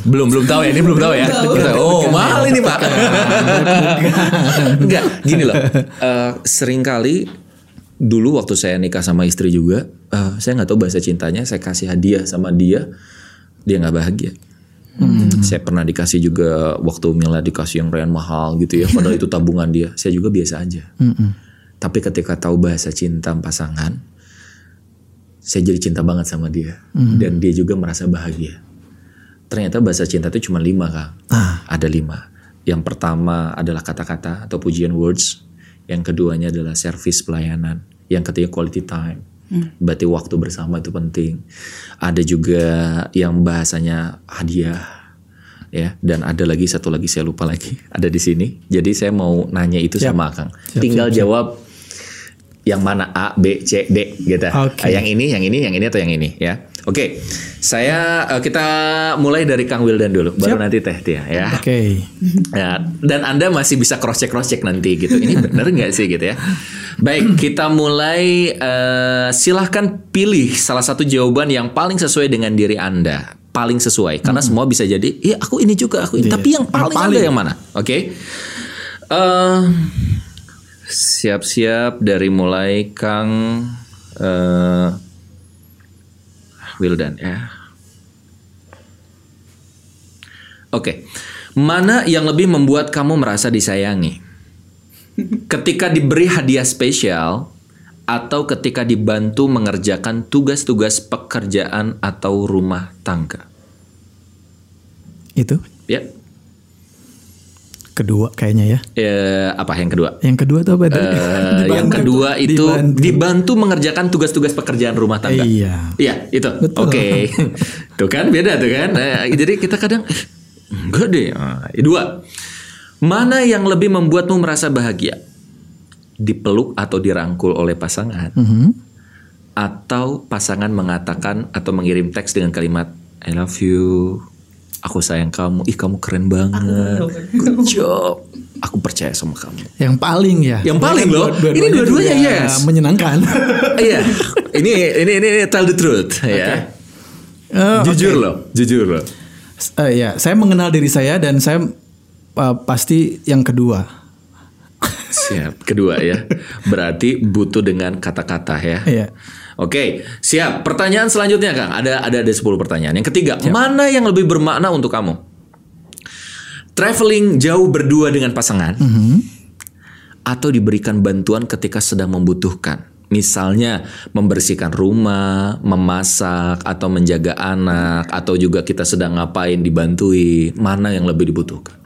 S1: Belum belum tahu ya. Ini belum tahu ya. Oh, mahal ini, Pak. Enggak, gini loh. Eh, sering kali dulu waktu saya nikah sama istri juga, eh, saya nggak tahu bahasa cintanya. Saya kasih hadiah sama dia, dia nggak bahagia. Saya pernah dikasih juga waktu Mila dikasih yang rayan mahal gitu ya, padahal itu tabungan dia. Saya juga biasa aja. Tapi ketika tahu bahasa cinta pasangan, saya jadi cinta banget sama dia, dan dia juga merasa bahagia. Ternyata bahasa cinta itu cuma lima kang, ada lima. Yang pertama adalah kata-kata atau pujian words. Yang keduanya adalah service pelayanan. Yang ketiga quality time. Berarti waktu bersama itu penting. Ada juga yang bahasanya hadiah. Ya, dan ada lagi satu lagi saya lupa lagi ada di sini. Jadi saya mau nanya itu sama Kang. Tinggal jawab yang mana A, B, C, D gitu.
S2: Oke.
S1: Ah, Yang ini, yang ini, yang ini atau yang ini ya. Oke. Saya eh, kita mulai dari Kang Wildan dulu, baru nanti Teh Tia ya.
S2: Oke.
S1: Ya, dan Anda masih bisa cross check cross check nanti gitu. Ini benar nggak sih gitu ya? Baik, kita mulai. eh, silahkan pilih salah satu jawaban yang paling sesuai dengan diri Anda, paling sesuai. Karena semua bisa jadi, iya aku ini juga aku ini. Tapi yang paling, ada yang mana? Oke. Eh, siap-siap dari mulai Kang eh, Wildan ya. Oke, mana yang lebih membuat kamu merasa disayangi? Ketika diberi hadiah spesial atau ketika dibantu mengerjakan tugas-tugas pekerjaan atau rumah tangga?
S2: Itu
S1: Ya,
S2: kedua kayaknya ya.
S1: Eh, apa yang kedua?
S2: Yang kedua tuh apa tadi?
S1: Eh, yang kedua itu
S2: Dibantu.
S1: dibantu. mengerjakan tugas-tugas pekerjaan rumah tangga.
S2: Iya.
S1: Iya, itu. Oke. tuh kan beda tuh kan. Nah, jadi kita kadang "Eh, enggak deh. Nah, dua. Mana yang lebih membuatmu merasa bahagia? Dipeluk atau dirangkul oleh pasangan?
S2: Mhm.
S1: Atau pasangan mengatakan atau mengirim teks dengan kalimat I love you. Aku sayang kamu. Ih, kamu keren banget. Good job. Aku percaya sama kamu.
S2: Yang paling ya.
S1: Yang paling loh.
S2: Dua-duanya
S1: Ini dua-duanya
S2: juga
S1: yes.
S2: Menyenangkan.
S1: Iya, ini, ini ini ini tell the truth ya.
S2: Eh,
S1: Jujur loh, jujur loh.
S2: Eh, ya, saya mengenal diri saya dan saya eh, pasti yang kedua.
S1: Siap. Kedua ya. Berarti butuh dengan kata-kata ya.
S2: Iya.
S1: Oke, siap. Pertanyaan selanjutnya Kang. Ada ada ada 10 pertanyaan. Yang ketiga, mana yang lebih bermakna untuk kamu? Traveling jauh berdua dengan pasangan atau diberikan bantuan ketika sedang membutuhkan? Misalnya membersihkan rumah, memasak atau menjaga anak atau juga kita sedang ngapain dibantuin, mana yang lebih dibutuhkan?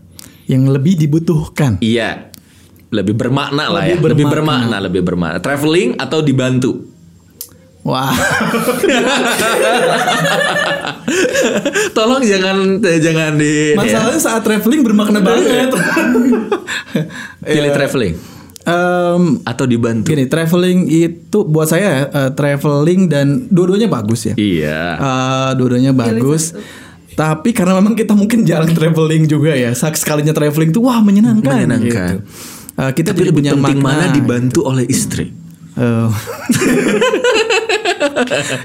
S2: Yang lebih dibutuhkan.
S1: Iya. lebih bermakna lah ya,
S2: Lebih
S1: lebih
S2: bermakna.
S1: bermakna, lebih bermakna. Traveling atau dibantu?
S2: Wah.
S1: Tolong jangan eh, jangan di ya.
S2: Masalahnya saat traveling bermakna banget.
S1: pilih traveling
S2: Em,
S1: atau dibantu.
S2: gini, traveling itu buat saya eh, traveling dan dua-duanya bagus ya.
S1: Iya.
S2: Eh, dua-duanya bagus. Tapi karena memang kita mungkin jarang traveling juga ya. Sekalinya traveling tuh wah menyenangkan.
S1: Menyenangkan.
S2: gitu. Eh, kita
S1: Tapi
S2: jadi
S1: lebih
S2: punya
S1: penting
S2: makna.
S1: mana dibantu oleh istri?
S2: Eh.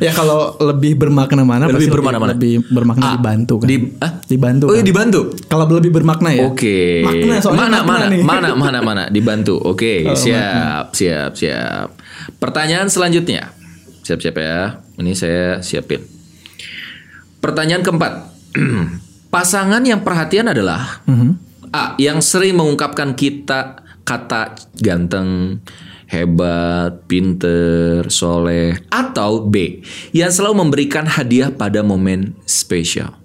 S2: ya kalau lebih bermakna mana
S1: Lebih
S2: pasti
S1: bermakna mana?
S2: lebih bermakna
S1: Ah,
S2: dibantu kan.
S1: di ah?
S2: dibantu.
S1: Oh iya
S2: kan.
S1: dibantu.
S2: Kalau lebih bermakna ya.
S1: Oke.
S2: Makna soalnya
S1: mana
S2: makna
S1: mana
S2: nih.
S1: mana mana mana dibantu. Oke,
S2: Oh,
S1: siap siap siap. Pertanyaan selanjutnya. Siap-siap ya. Ini saya siapin. Pertanyaan keempat. Pasangan yang perhatian adalah
S2: Mhm.
S1: A. Yang sering mengungkapkan kita kata ganteng, hebat, pinter, soleh, atau B. Yang selalu memberikan hadiah pada momen spesial.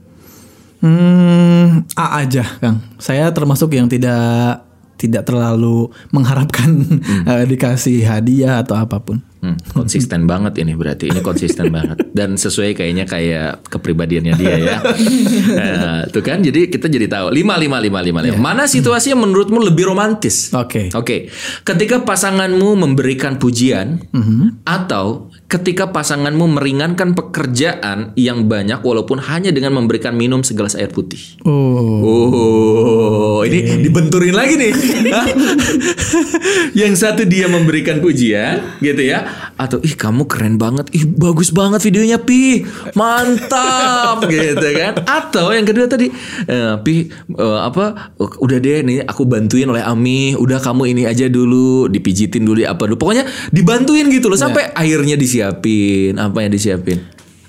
S2: Hmm, A aja, Kang. Saya termasuk yang tidak tidak terlalu mengharapkan eh, dikasih hadiah atau apa pun.
S1: Hmm, konsisten banget ini berarti ini konsisten banget dan sesuai kayaknya kayak kepribadiannya dia ya. Nah, tuh kan jadi kita jadi tahu lima lima lima lima lima. Mana situasi yang menurutmu lebih romantis?
S2: Oke.
S1: Oke, ketika pasanganmu memberikan pujian atau ketika pasanganmu meringankan pekerjaan yang banyak walaupun hanya dengan memberikan minum segelas air putih.
S2: Oh.
S1: Oh, ini dibenturin lagi nih. Yang satu dia memberikan pujian, gitu ya, atau ih kamu keren banget, ih bagus banget videonya pi, mantap, gitu kan? Atau yang kedua tadi, eh, pi eh, apa? Udah deh nih aku bantuin oleh Ami, udah kamu ini aja dulu, dipijitin dulu apa dulu, pokoknya dibantuin gitu loh sampai airnya disiapin, apa yang disiapin.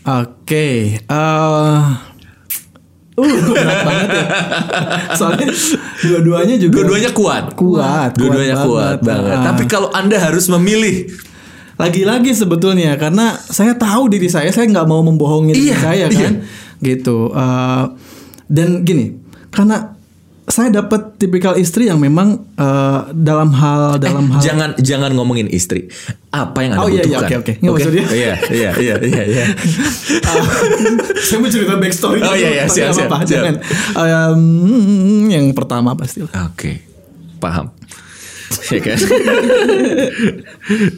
S2: Oke. eh Uh, berat banget ya. Soalnya dua-duanya juga
S1: Dua-duanya kuat.
S2: kuat,
S1: Dua-duanya kuat, banget.
S2: Ah.
S1: Tapi kalau Anda harus memilih
S2: Lagi-lagi sebetulnya karena saya tahu diri saya, saya nggak mau membohongi diri
S1: Iya,
S2: saya
S1: iya.
S2: kan, gitu. Eh, dan gini, karena saya dapat tipikal istri yang memang eh, dalam hal dalam hal
S1: jangan jangan ngomongin istri. Apa yang Anda
S2: Oh, iya, iya,
S1: butuhkan?
S2: oke, oke. Nggak, maksudnya-
S1: Iya, iya, iya, iya, iya.
S2: Ah, saya mau cerita backstory
S1: Oh, iya, iya, siap, siap,
S2: jangan. Em, yang pertama pasti
S1: Oke. Paham. Ya kan?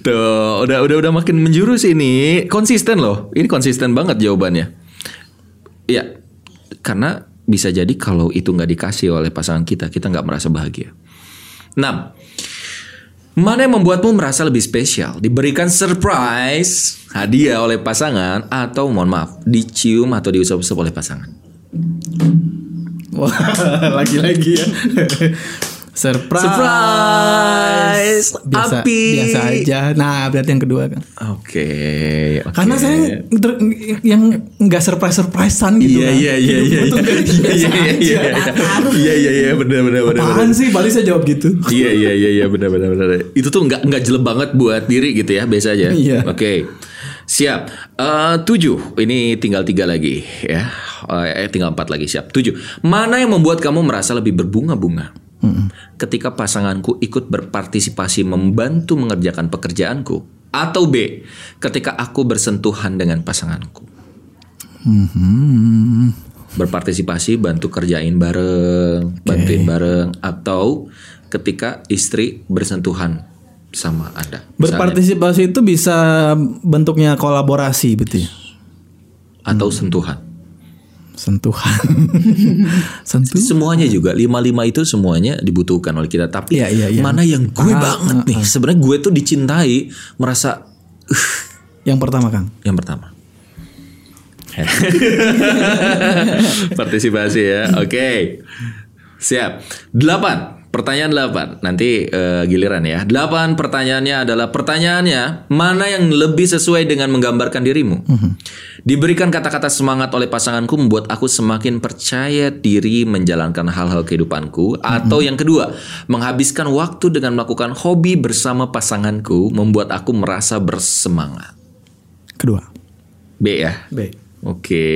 S1: Tuh, udah udah udah makin menjurus ini. Konsisten loh. Ini konsisten banget jawabannya. Iya. Karena bisa jadi kalau itu nggak dikasih oleh pasangan kita, kita nggak merasa bahagia. 6. Mana yang membuatmu merasa lebih spesial? Diberikan surprise, hadiah oleh pasangan, atau mohon maaf, dicium atau diusap-usap oleh pasangan?
S2: Wah, lagi-lagi ya. Surprise.
S1: Surprise.
S2: Biasa,
S1: Api.
S2: biasa aja. Nah, berarti yang kedua kan.
S1: Oke. oke.
S2: Karena saya yang nggak surprise surprisean gitu.
S1: Iya
S2: kan.
S1: iya iya iya iya iya iya
S2: aja.
S1: iya iya iya iya benar benar benar.
S2: Apaan sih? Balik saya jawab gitu.
S1: Iya iya iya iya benar benar benar. Itu tuh nggak nggak jelek banget buat diri gitu ya biasa aja.
S2: Iya.
S1: Oke. Siap. Eh, tujuh. Ini tinggal tiga lagi ya. Eh tinggal empat lagi siap. Tujuh. Mana yang membuat kamu merasa lebih berbunga-bunga? Ketika pasanganku ikut berpartisipasi membantu mengerjakan pekerjaanku, atau B. Ketika aku bersentuhan dengan pasanganku. berpartisipasi bantu kerjain bareng, bantuin bareng atau ketika istri bersentuhan sama Anda. Misalnya.
S2: Berpartisipasi itu bisa bentuknya kolaborasi betul ya?
S1: atau sentuhan.
S2: Sentuhan. Sentuh.
S1: Semuanya juga lima-lima itu semuanya dibutuhkan oleh kita. Tapi
S2: Iya, iya, iya.
S1: mana yang gue banget nih? Sebenarnya gue tuh dicintai, merasa uh,
S2: Yang pertama, Kang.
S1: yang pertama. Partisipasi ya. Oke. Siap. Delapan. Pertanyaan delapan. Nanti eh, giliran ya. Delapan pertanyaannya adalah pertanyaannya mana yang lebih sesuai dengan menggambarkan dirimu. Diberikan kata-kata semangat oleh pasanganku membuat aku semakin percaya diri menjalankan hal-hal kehidupanku. Atau yang kedua, menghabiskan waktu dengan melakukan hobi bersama pasanganku membuat aku merasa bersemangat.
S2: Kedua.
S1: B ya.
S2: B.
S1: Oke,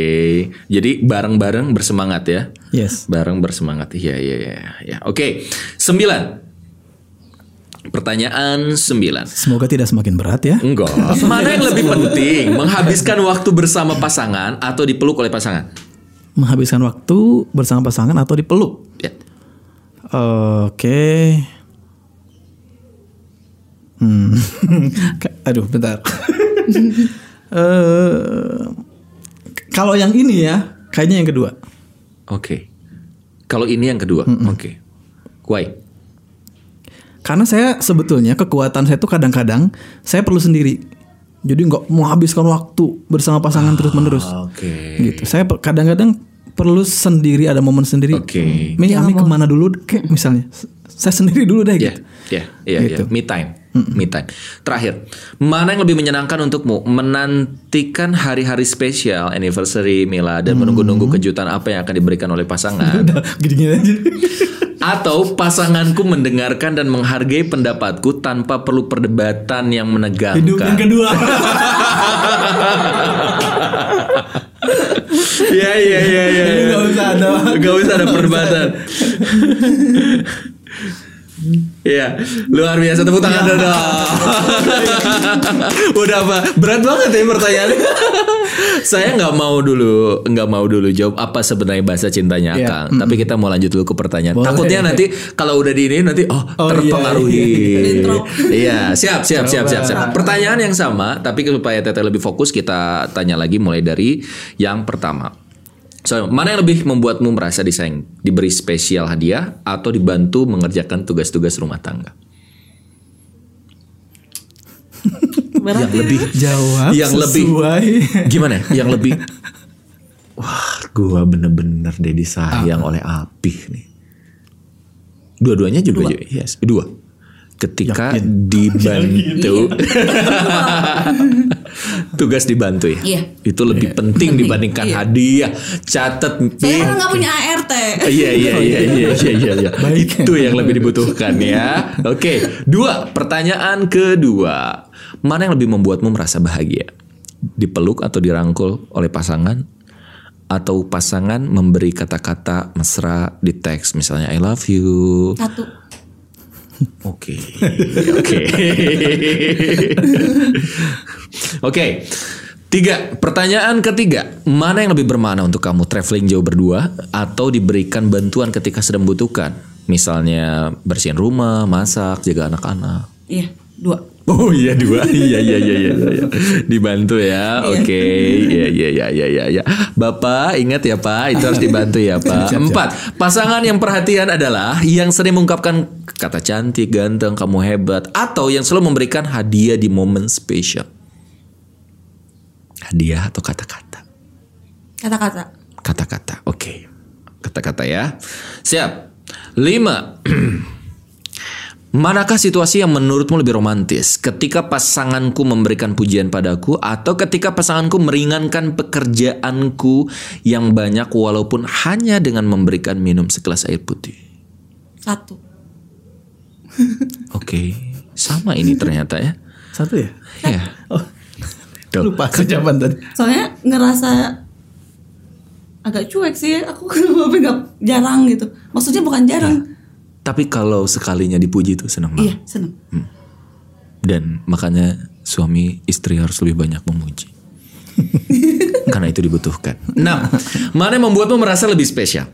S1: jadi bareng-bareng bersemangat ya.
S2: Yes.
S1: Bareng bersemangat. Iya, iya, iya. Ya. Oke, sembilan. Pertanyaan 9.
S2: Semoga tidak semakin berat ya.
S1: Enggak. Mana yang lebih penting? Menghabiskan waktu bersama pasangan atau dipeluk oleh pasangan?
S2: Menghabiskan waktu bersama pasangan atau dipeluk.
S1: Ya.
S2: Oke. Hmm. Ka- Aduh, bentar. Eh, kalau yang ini ya, kayaknya yang kedua.
S1: Oke. Kalau ini yang kedua. Oke. Why?
S2: Karena saya sebetulnya kekuatan saya tuh kadang-kadang saya perlu sendiri. Jadi nggak mau habiskan waktu bersama pasangan terus-menerus.
S1: Oke.
S2: Gitu. Saya kadang-kadang perlu sendiri ada momen sendiri.
S1: Oke.
S2: Mi, Ami ke mana dulu? Kayak misalnya, saya sendiri dulu deh
S1: Ya,
S2: gitu.
S1: ya, ya, ya. Me time. Me time. Terakhir, mana yang lebih menyenangkan untukmu? Menantikan hari-hari spesial, anniversary, Mila, dan menunggu-nunggu kejutan apa yang akan diberikan oleh pasangan?
S2: Gini-gini aja.
S1: Atau pasanganku mendengarkan dan menghargai pendapatku tanpa perlu perdebatan yang menegangkan?
S2: Hidup yang kedua.
S1: Iya iya iya iya.
S2: Nggak usah ada.
S1: Gak usah ada perdebatan. Iya, luar biasa tepuk tangan dong. Udah apa? Berat banget ya pertanyaannya. Saya nggak mau dulu, nggak mau dulu jawab apa sebenarnya bahasa cintanya
S2: Iya,
S1: Kang. Tapi kita mau lanjut dulu ke pertanyaan.
S2: Boleh.
S1: Takutnya nanti kalau udah di ini nanti oh,
S2: Oh,
S1: terpengaruhi.
S3: Intro.
S1: Iya, siap siap siap siap siap. Pertanyaan yang sama, tapi supaya Teteh lebih fokus kita tanya lagi mulai dari yang pertama. So, mana yang lebih membuatmu merasa disayang? Diberi spesial hadiah atau dibantu mengerjakan tugas-tugas rumah tangga?
S3: Berat
S1: Yang
S3: ya.
S1: lebih
S2: Jawab
S1: Yang lebih.
S2: sesuai.
S1: gimana? Yang lebih Wah, gua bener-bener deh disayang oleh Apih nih. Dua-duanya juga
S3: Dua.
S1: yes, dua. Ketika
S2: Yakin.
S1: dibantu tugas dibantu ya.
S3: Iya.
S1: Itu lebih penting dibandingkan
S3: Iya.
S1: hadiah. Catat
S3: Saya
S1: Pi.
S3: kan nggak punya ART.
S1: Iya iya iya iya iya iya. iya.
S2: Baik.
S1: Itu yang lebih dibutuhkan ya. Oke, dua pertanyaan kedua. Mana yang lebih membuatmu merasa bahagia? Dipeluk atau dirangkul oleh pasangan? Atau pasangan memberi kata-kata mesra di teks misalnya I love you.
S3: Satu.
S1: Oke. Oke. Oke. Tiga, pertanyaan ketiga. Mana yang lebih bermakna untuk kamu? Traveling jauh berdua atau diberikan bantuan ketika sedang membutuhkan? Misalnya bersihin rumah, masak, jaga anak-anak.
S3: Iya, dua.
S1: Oh iya dua, iya iya iya iya iya. Dibantu ya, oke, iya iya iya iya iya. Ya. Bapak ingat ya Pak, itu harus dibantu ya Pak. Empat, pasangan yang perhatian adalah yang sering mengungkapkan kata cantik, ganteng, kamu hebat, atau yang selalu memberikan hadiah di momen spesial. Hadiah atau kata-kata?
S3: Kata-kata.
S1: Kata-kata, oke. Kata-kata ya. Siap. Lima. Manakah situasi yang menurutmu lebih romantis? Ketika pasanganku memberikan pujian padaku atau ketika pasanganku meringankan pekerjaanku yang banyak walaupun hanya dengan memberikan minum segelas air putih?
S3: Satu.
S1: Oke, sama ini ternyata ya.
S2: Satu ya?
S1: Ya.
S2: Oh,
S1: Tuh.
S2: lupa jawaban tadi.
S3: Soalnya ngerasa agak cuek sih. Aku kenapa nggak jarang gitu. Maksudnya bukan jarang.
S1: Tapi kalau sekalinya dipuji itu senang banget.
S3: Iya, seneng.
S1: Dan makanya suami istri harus lebih banyak memuji. Karena itu dibutuhkan. Nah, mana yang membuatmu merasa lebih spesial?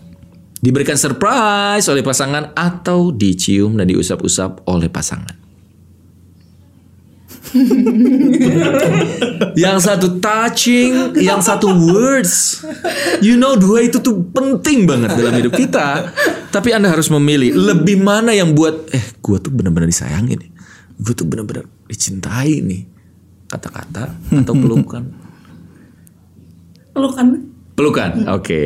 S1: Diberikan surprise oleh pasangan atau dicium dan diusap-usap oleh pasangan? yang satu touching, yang satu words. You know dua itu tuh penting banget dalam hidup kita. Tapi Anda harus memilih lebih mana yang buat eh gue tuh benar-benar disayangi nih. Gue tuh benar-benar dicintai nih. Kata-kata atau pelukan?
S3: Pelukan.
S1: Pelukan. Oke,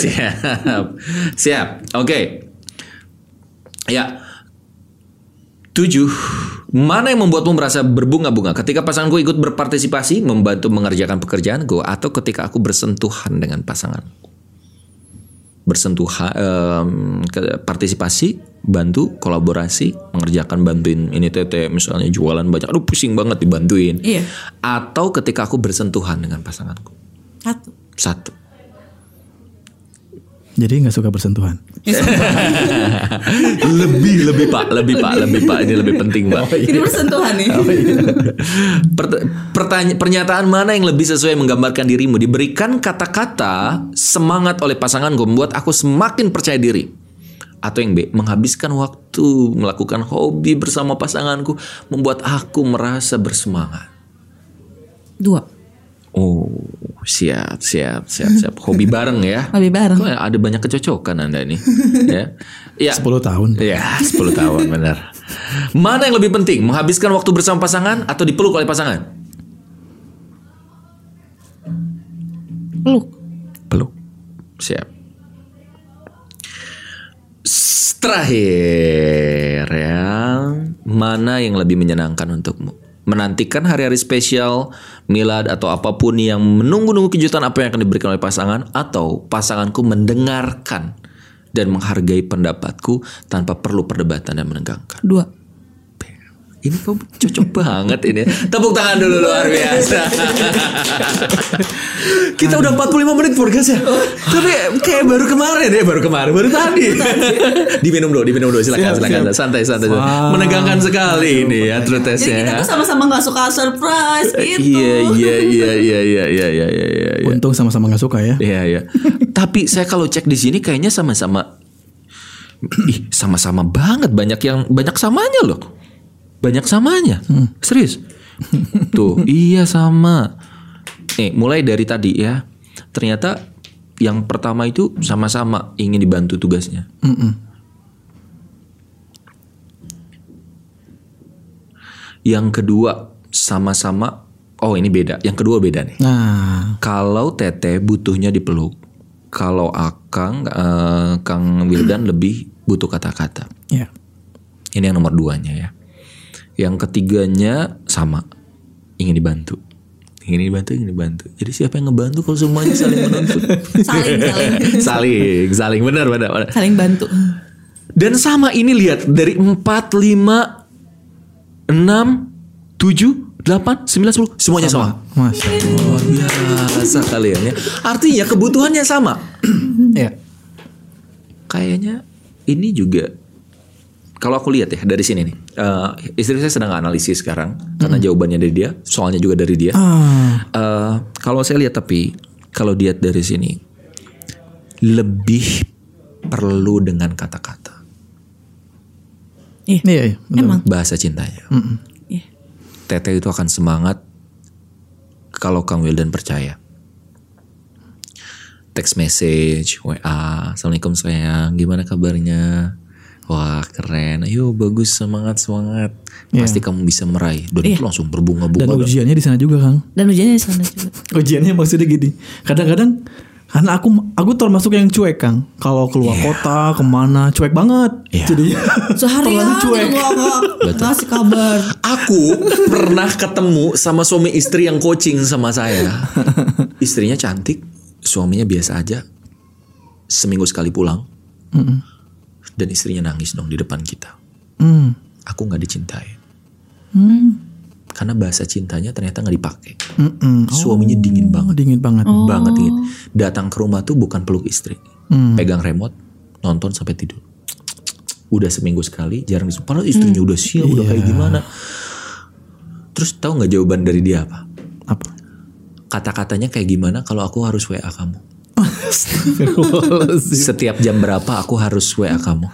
S1: siap. Siap. Oke. Ya. Tujuh. Mana yang membuatmu merasa berbunga-bunga ketika pasanganku ikut berpartisipasi membantu mengerjakan pekerjaanku atau ketika aku bersentuhan dengan pasanganku? Bersentuhan, ke- partisipasi, bantu, kolaborasi, mengerjakan bantuin ini tete misalnya jualan banyak, aduh pusing banget dibantuin.
S3: Iya.
S1: Atau ketika aku bersentuhan dengan pasanganku.
S3: Satu.
S1: Satu.
S2: Jadi nggak suka bersentuhan.
S1: lebih lebih pak. Lebih pak. Lebih pak. Ini lebih penting pak.
S3: Ini bersentuhan nih.
S1: Pert- pertanya- pernyataan mana yang lebih sesuai menggambarkan dirimu? Diberikan kata-kata semangat oleh pasanganku membuat aku semakin percaya diri. Atau yang B menghabiskan waktu melakukan hobi bersama pasanganku membuat aku merasa bersemangat.
S3: Dua.
S1: Oh siap siap siap siap hobi bareng ya
S3: Hobi bareng.
S1: Kok ada banyak kecocokan anda ini ya ya
S2: 10 tahun.
S1: Ya, 10 tahun benar. Mana yang lebih penting, menghabiskan waktu bersama pasangan atau dipeluk oleh pasangan?
S3: Peluk.
S1: Peluk. Siap. Terakhir ya, mana yang lebih menyenangkan untukmu? Menantikan hari-hari spesial, milad atau apa pun yang menunggu-nunggu kejutan apa yang akan diberikan oleh pasangan atau pasanganku mendengarkan dan menghargai pendapatku tanpa perlu perdebatan dan menegangkan.
S3: Dua
S1: ini kamu cocok banget ini. Ya. Tepuk tangan dulu luar biasa. Kita udah 45 menit podcast ya. Oh. Tapi kayak baru kemarin ya, baru kemarin, baru tadi. diminum dulu, diminum dulu silakan, silakan. Santai, santai.
S2: Wow.
S1: Menegangkan sekali Aduh, ini ya true
S3: test
S1: ya.
S3: kita sama-sama gak suka surprise eh, gitu.
S1: Iya, iya, iya, iya, iya, iya, iya, iya, iya.
S2: Untung sama-sama gak suka ya.
S1: Iya, iya. Tapi saya kalau cek di sini kayaknya sama-sama Ih, sama-sama banget banyak yang banyak samanya loh. Banyak samanya. Serius. Tuh, iya sama. Nih, mulai dari tadi ya. Ternyata yang pertama itu sama-sama ingin dibantu tugasnya.
S2: Mm-mm.
S1: Yang kedua sama-sama oh ini beda. Yang kedua beda nih.
S2: Nah,
S1: Kalau Tete butuhnya dipeluk, kalau Akang, eh, Kang Wildan lebih butuh kata-kata.
S2: ya.
S1: Ini yang nomor duanya ya. Yang ketiganya sama, ingin dibantu. Ingin dibantu, ingin dibantu. Jadi siapa yang ngebantu kalau semuanya saling menuntut?
S3: Saling, saling,
S1: saling, saling. Benar, benar, benar.
S3: saling bantu.
S1: Dan sama ini lihat dari 4, 5, 6, 7, 8, 9, 10 semuanya sama.
S2: Masya Allah.
S1: Luar biasa kalian ya. Artinya kebutuhannya sama.
S2: Ya.
S1: Kayaknya ini juga kalau aku lihat ya dari sini nih. Eh, istri saya sedang analisis sekarang karena jawabannya dari dia, soalnya juga dari dia.
S2: Ah,
S1: Eh, kalau saya lihat tapi kalau lihat dari sini lebih perlu dengan kata-kata
S3: Iya.
S2: iya, iya.
S3: Emang.
S1: bahasa cintanya.
S3: Iya.
S1: Tete itu akan semangat kalau Kang Wildan percaya. Text message, WA, Assalamualaikum sayang, gimana kabarnya? Wah keren, ayo bagus semangat semangat. Pasti kamu bisa meraih. Dan itu langsung
S2: Dan
S1: berbunga-bunga.
S2: ujiannya di sana juga, Kang.
S3: Dan ujiannya di sana juga.
S2: Ujiannya maksudnya gini. Kadang-kadang karena aku aku termasuk yang cuek, Kang. Kalau keluar kota, ke mana, cuek banget.
S1: Iya.
S2: Jadinya
S3: Seharian
S2: cuek.
S3: nggak ngasih kabar.
S1: Aku pernah ketemu sama suami istri yang coaching sama saya. Istrinya cantik, suaminya biasa aja. Seminggu sekali pulang. Dan istrinya nangis dong di depan kita.
S2: Hmm.
S1: Aku nggak dicintai. Karena bahasa cintanya ternyata nggak dipakai.
S2: Mm-mm.
S1: Suaminya dingin
S2: Oh,
S1: banget,
S2: dingin banget.
S1: banget dingin. Datang ke rumah tuh bukan peluk istri, pegang remote, nonton sampai tidur. Udah seminggu sekali, jarang disuruh. Padahal istrinya udah siap, udah kayak gimana. Terus tahu nggak jawaban dari dia apa?
S2: Apa?
S1: Kata-katanya kayak gimana kalau aku harus WA kamu? Setiap jam berapa aku harus WA kamu?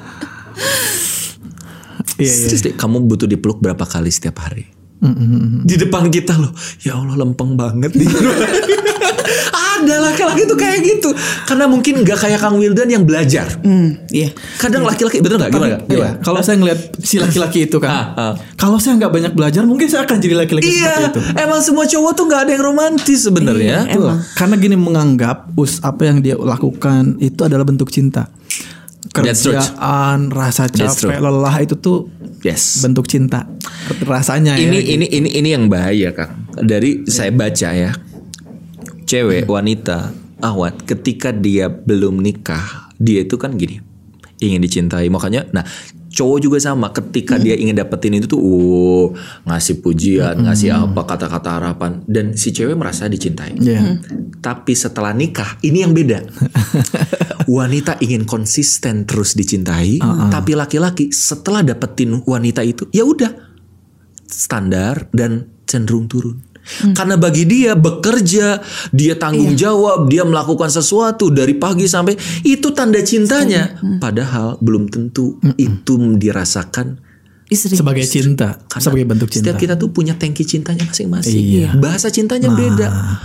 S2: Iya, iya.
S1: Serius deh, kamu butuh dipeluk berapa kali setiap hari?
S2: Mm-mm.
S1: Di depan kita loh, ya Allah lempeng banget nih. Ada laki-laki tuh kayak gitu, karena mungkin nggak kayak Kang Wildan yang belajar.
S3: Hmm, iya.
S1: Kadang laki-laki bener nggak? Gimana?
S2: Iya,
S1: Gimana?
S2: kalau saya ngeliat si laki-laki itu kan,
S1: Ah, ah.
S2: kalau saya nggak banyak belajar, mungkin saya akan jadi laki-laki
S1: Iya,
S2: seperti itu.
S1: emang semua cowok tuh nggak ada yang romantis sebenarnya.
S3: Iya.
S2: Karena gini menganggap us apa yang dia lakukan itu adalah bentuk cinta. Kerjaan, rasa capek, lelah itu tuh
S1: Yes.
S2: bentuk cinta. Rasanya ya.
S1: Ini ini ini ini yang bahaya kang. Dari saya baca ya, cewek wanita awat ketika dia belum nikah, dia itu kan gini ingin dicintai. Makanya, nah cowok juga sama. Ketika dia ingin dapetin itu tuh uh ngasih pujian ngasih apa kata-kata harapan. Dan si cewek merasa dicintai.
S2: Iya.
S1: tapi setelah nikah ini yang beda. Wanita ingin konsisten terus dicintai tapi laki-laki setelah dapetin wanita itu ya udah standar dan cenderung turun Karena bagi dia bekerja, dia tanggung jawab, dia melakukan sesuatu dari pagi sampai itu tanda cintanya. Padahal belum tentu itu dirasakan
S3: Istri.
S2: Sebagai cinta,
S1: karena
S2: sebagai bentuk cinta.
S1: Setiap kita tuh punya tangki cintanya masing-masing.
S2: Iya.
S1: Bahasa cintanya beda.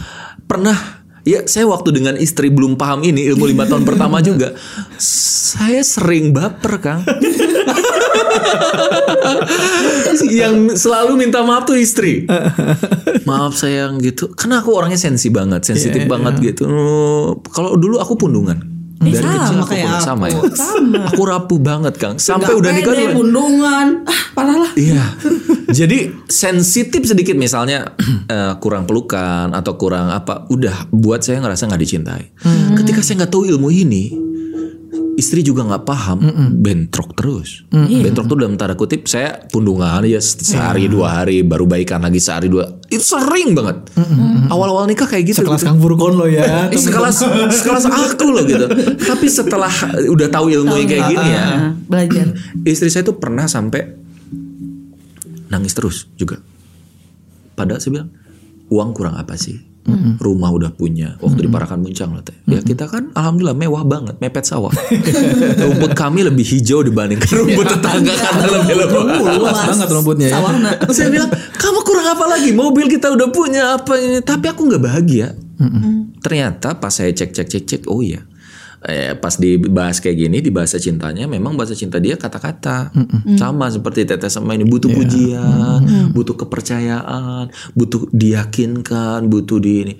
S1: Pernah ya saya waktu dengan istri belum paham ini ilmu lima tahun pertama juga. Saya sering baper kang. yang selalu minta maaf tuh istri. maaf sayang gitu. Karena aku orangnya sensi banget, sensitif
S2: Iya,
S1: banget gitu. Oh, Kalau dulu aku pundungan.
S3: Eh,
S1: Dari
S3: sama
S1: kecil aku
S3: kayak aku.
S1: sama ya.
S3: Sama.
S1: Aku rapuh banget kang. Sampai
S3: Nggak
S1: udah nikah dulu.
S3: pundungan. Ah, parah lah.
S1: Iya. Jadi sensitif sedikit misalnya eh, kurang pelukan atau kurang apa, udah buat saya ngerasa nggak dicintai. Ketika saya nggak tahu ilmu ini, istri juga nggak paham, bentrok terus. Bentrok tuh dalam tanda kutip saya pundungan ya sehari dua hari baru baikan lagi sehari dua. Itu sering banget. Awal-awal nikah kayak gitu.
S2: Sekelas Kang Furkon lo ya.
S1: Eh, sekelas sekelas aku loh gitu. Tapi setelah udah tahu ilmu yang kayak gini ya,
S3: Ah, belajar.
S1: istri saya tuh pernah sampai nangis terus juga. Padahal saya bilang uang kurang apa sih? Rumah udah punya. Waktu di Parakan Muncang loh teh. Ya kita kan alhamdulillah mewah banget, mepet sawah. rumput kami lebih hijau dibandingkan rumput tetangga karena lebih.
S2: Luas banget rumputnya ya.
S3: Sawana.
S1: saya bilang kamu kurang apa lagi? Mobil kita udah punya apa ini? Tapi aku nggak bahagia. Ternyata pas saya cek cek cek cek, oh iya. Eh, pas dibahas kayak gini di bahasa cintanya memang bahasa cinta dia kata-kata. Sama seperti teteh sama ini butuh pujian butuh kepercayaan butuh diyakinkan butuh di ini.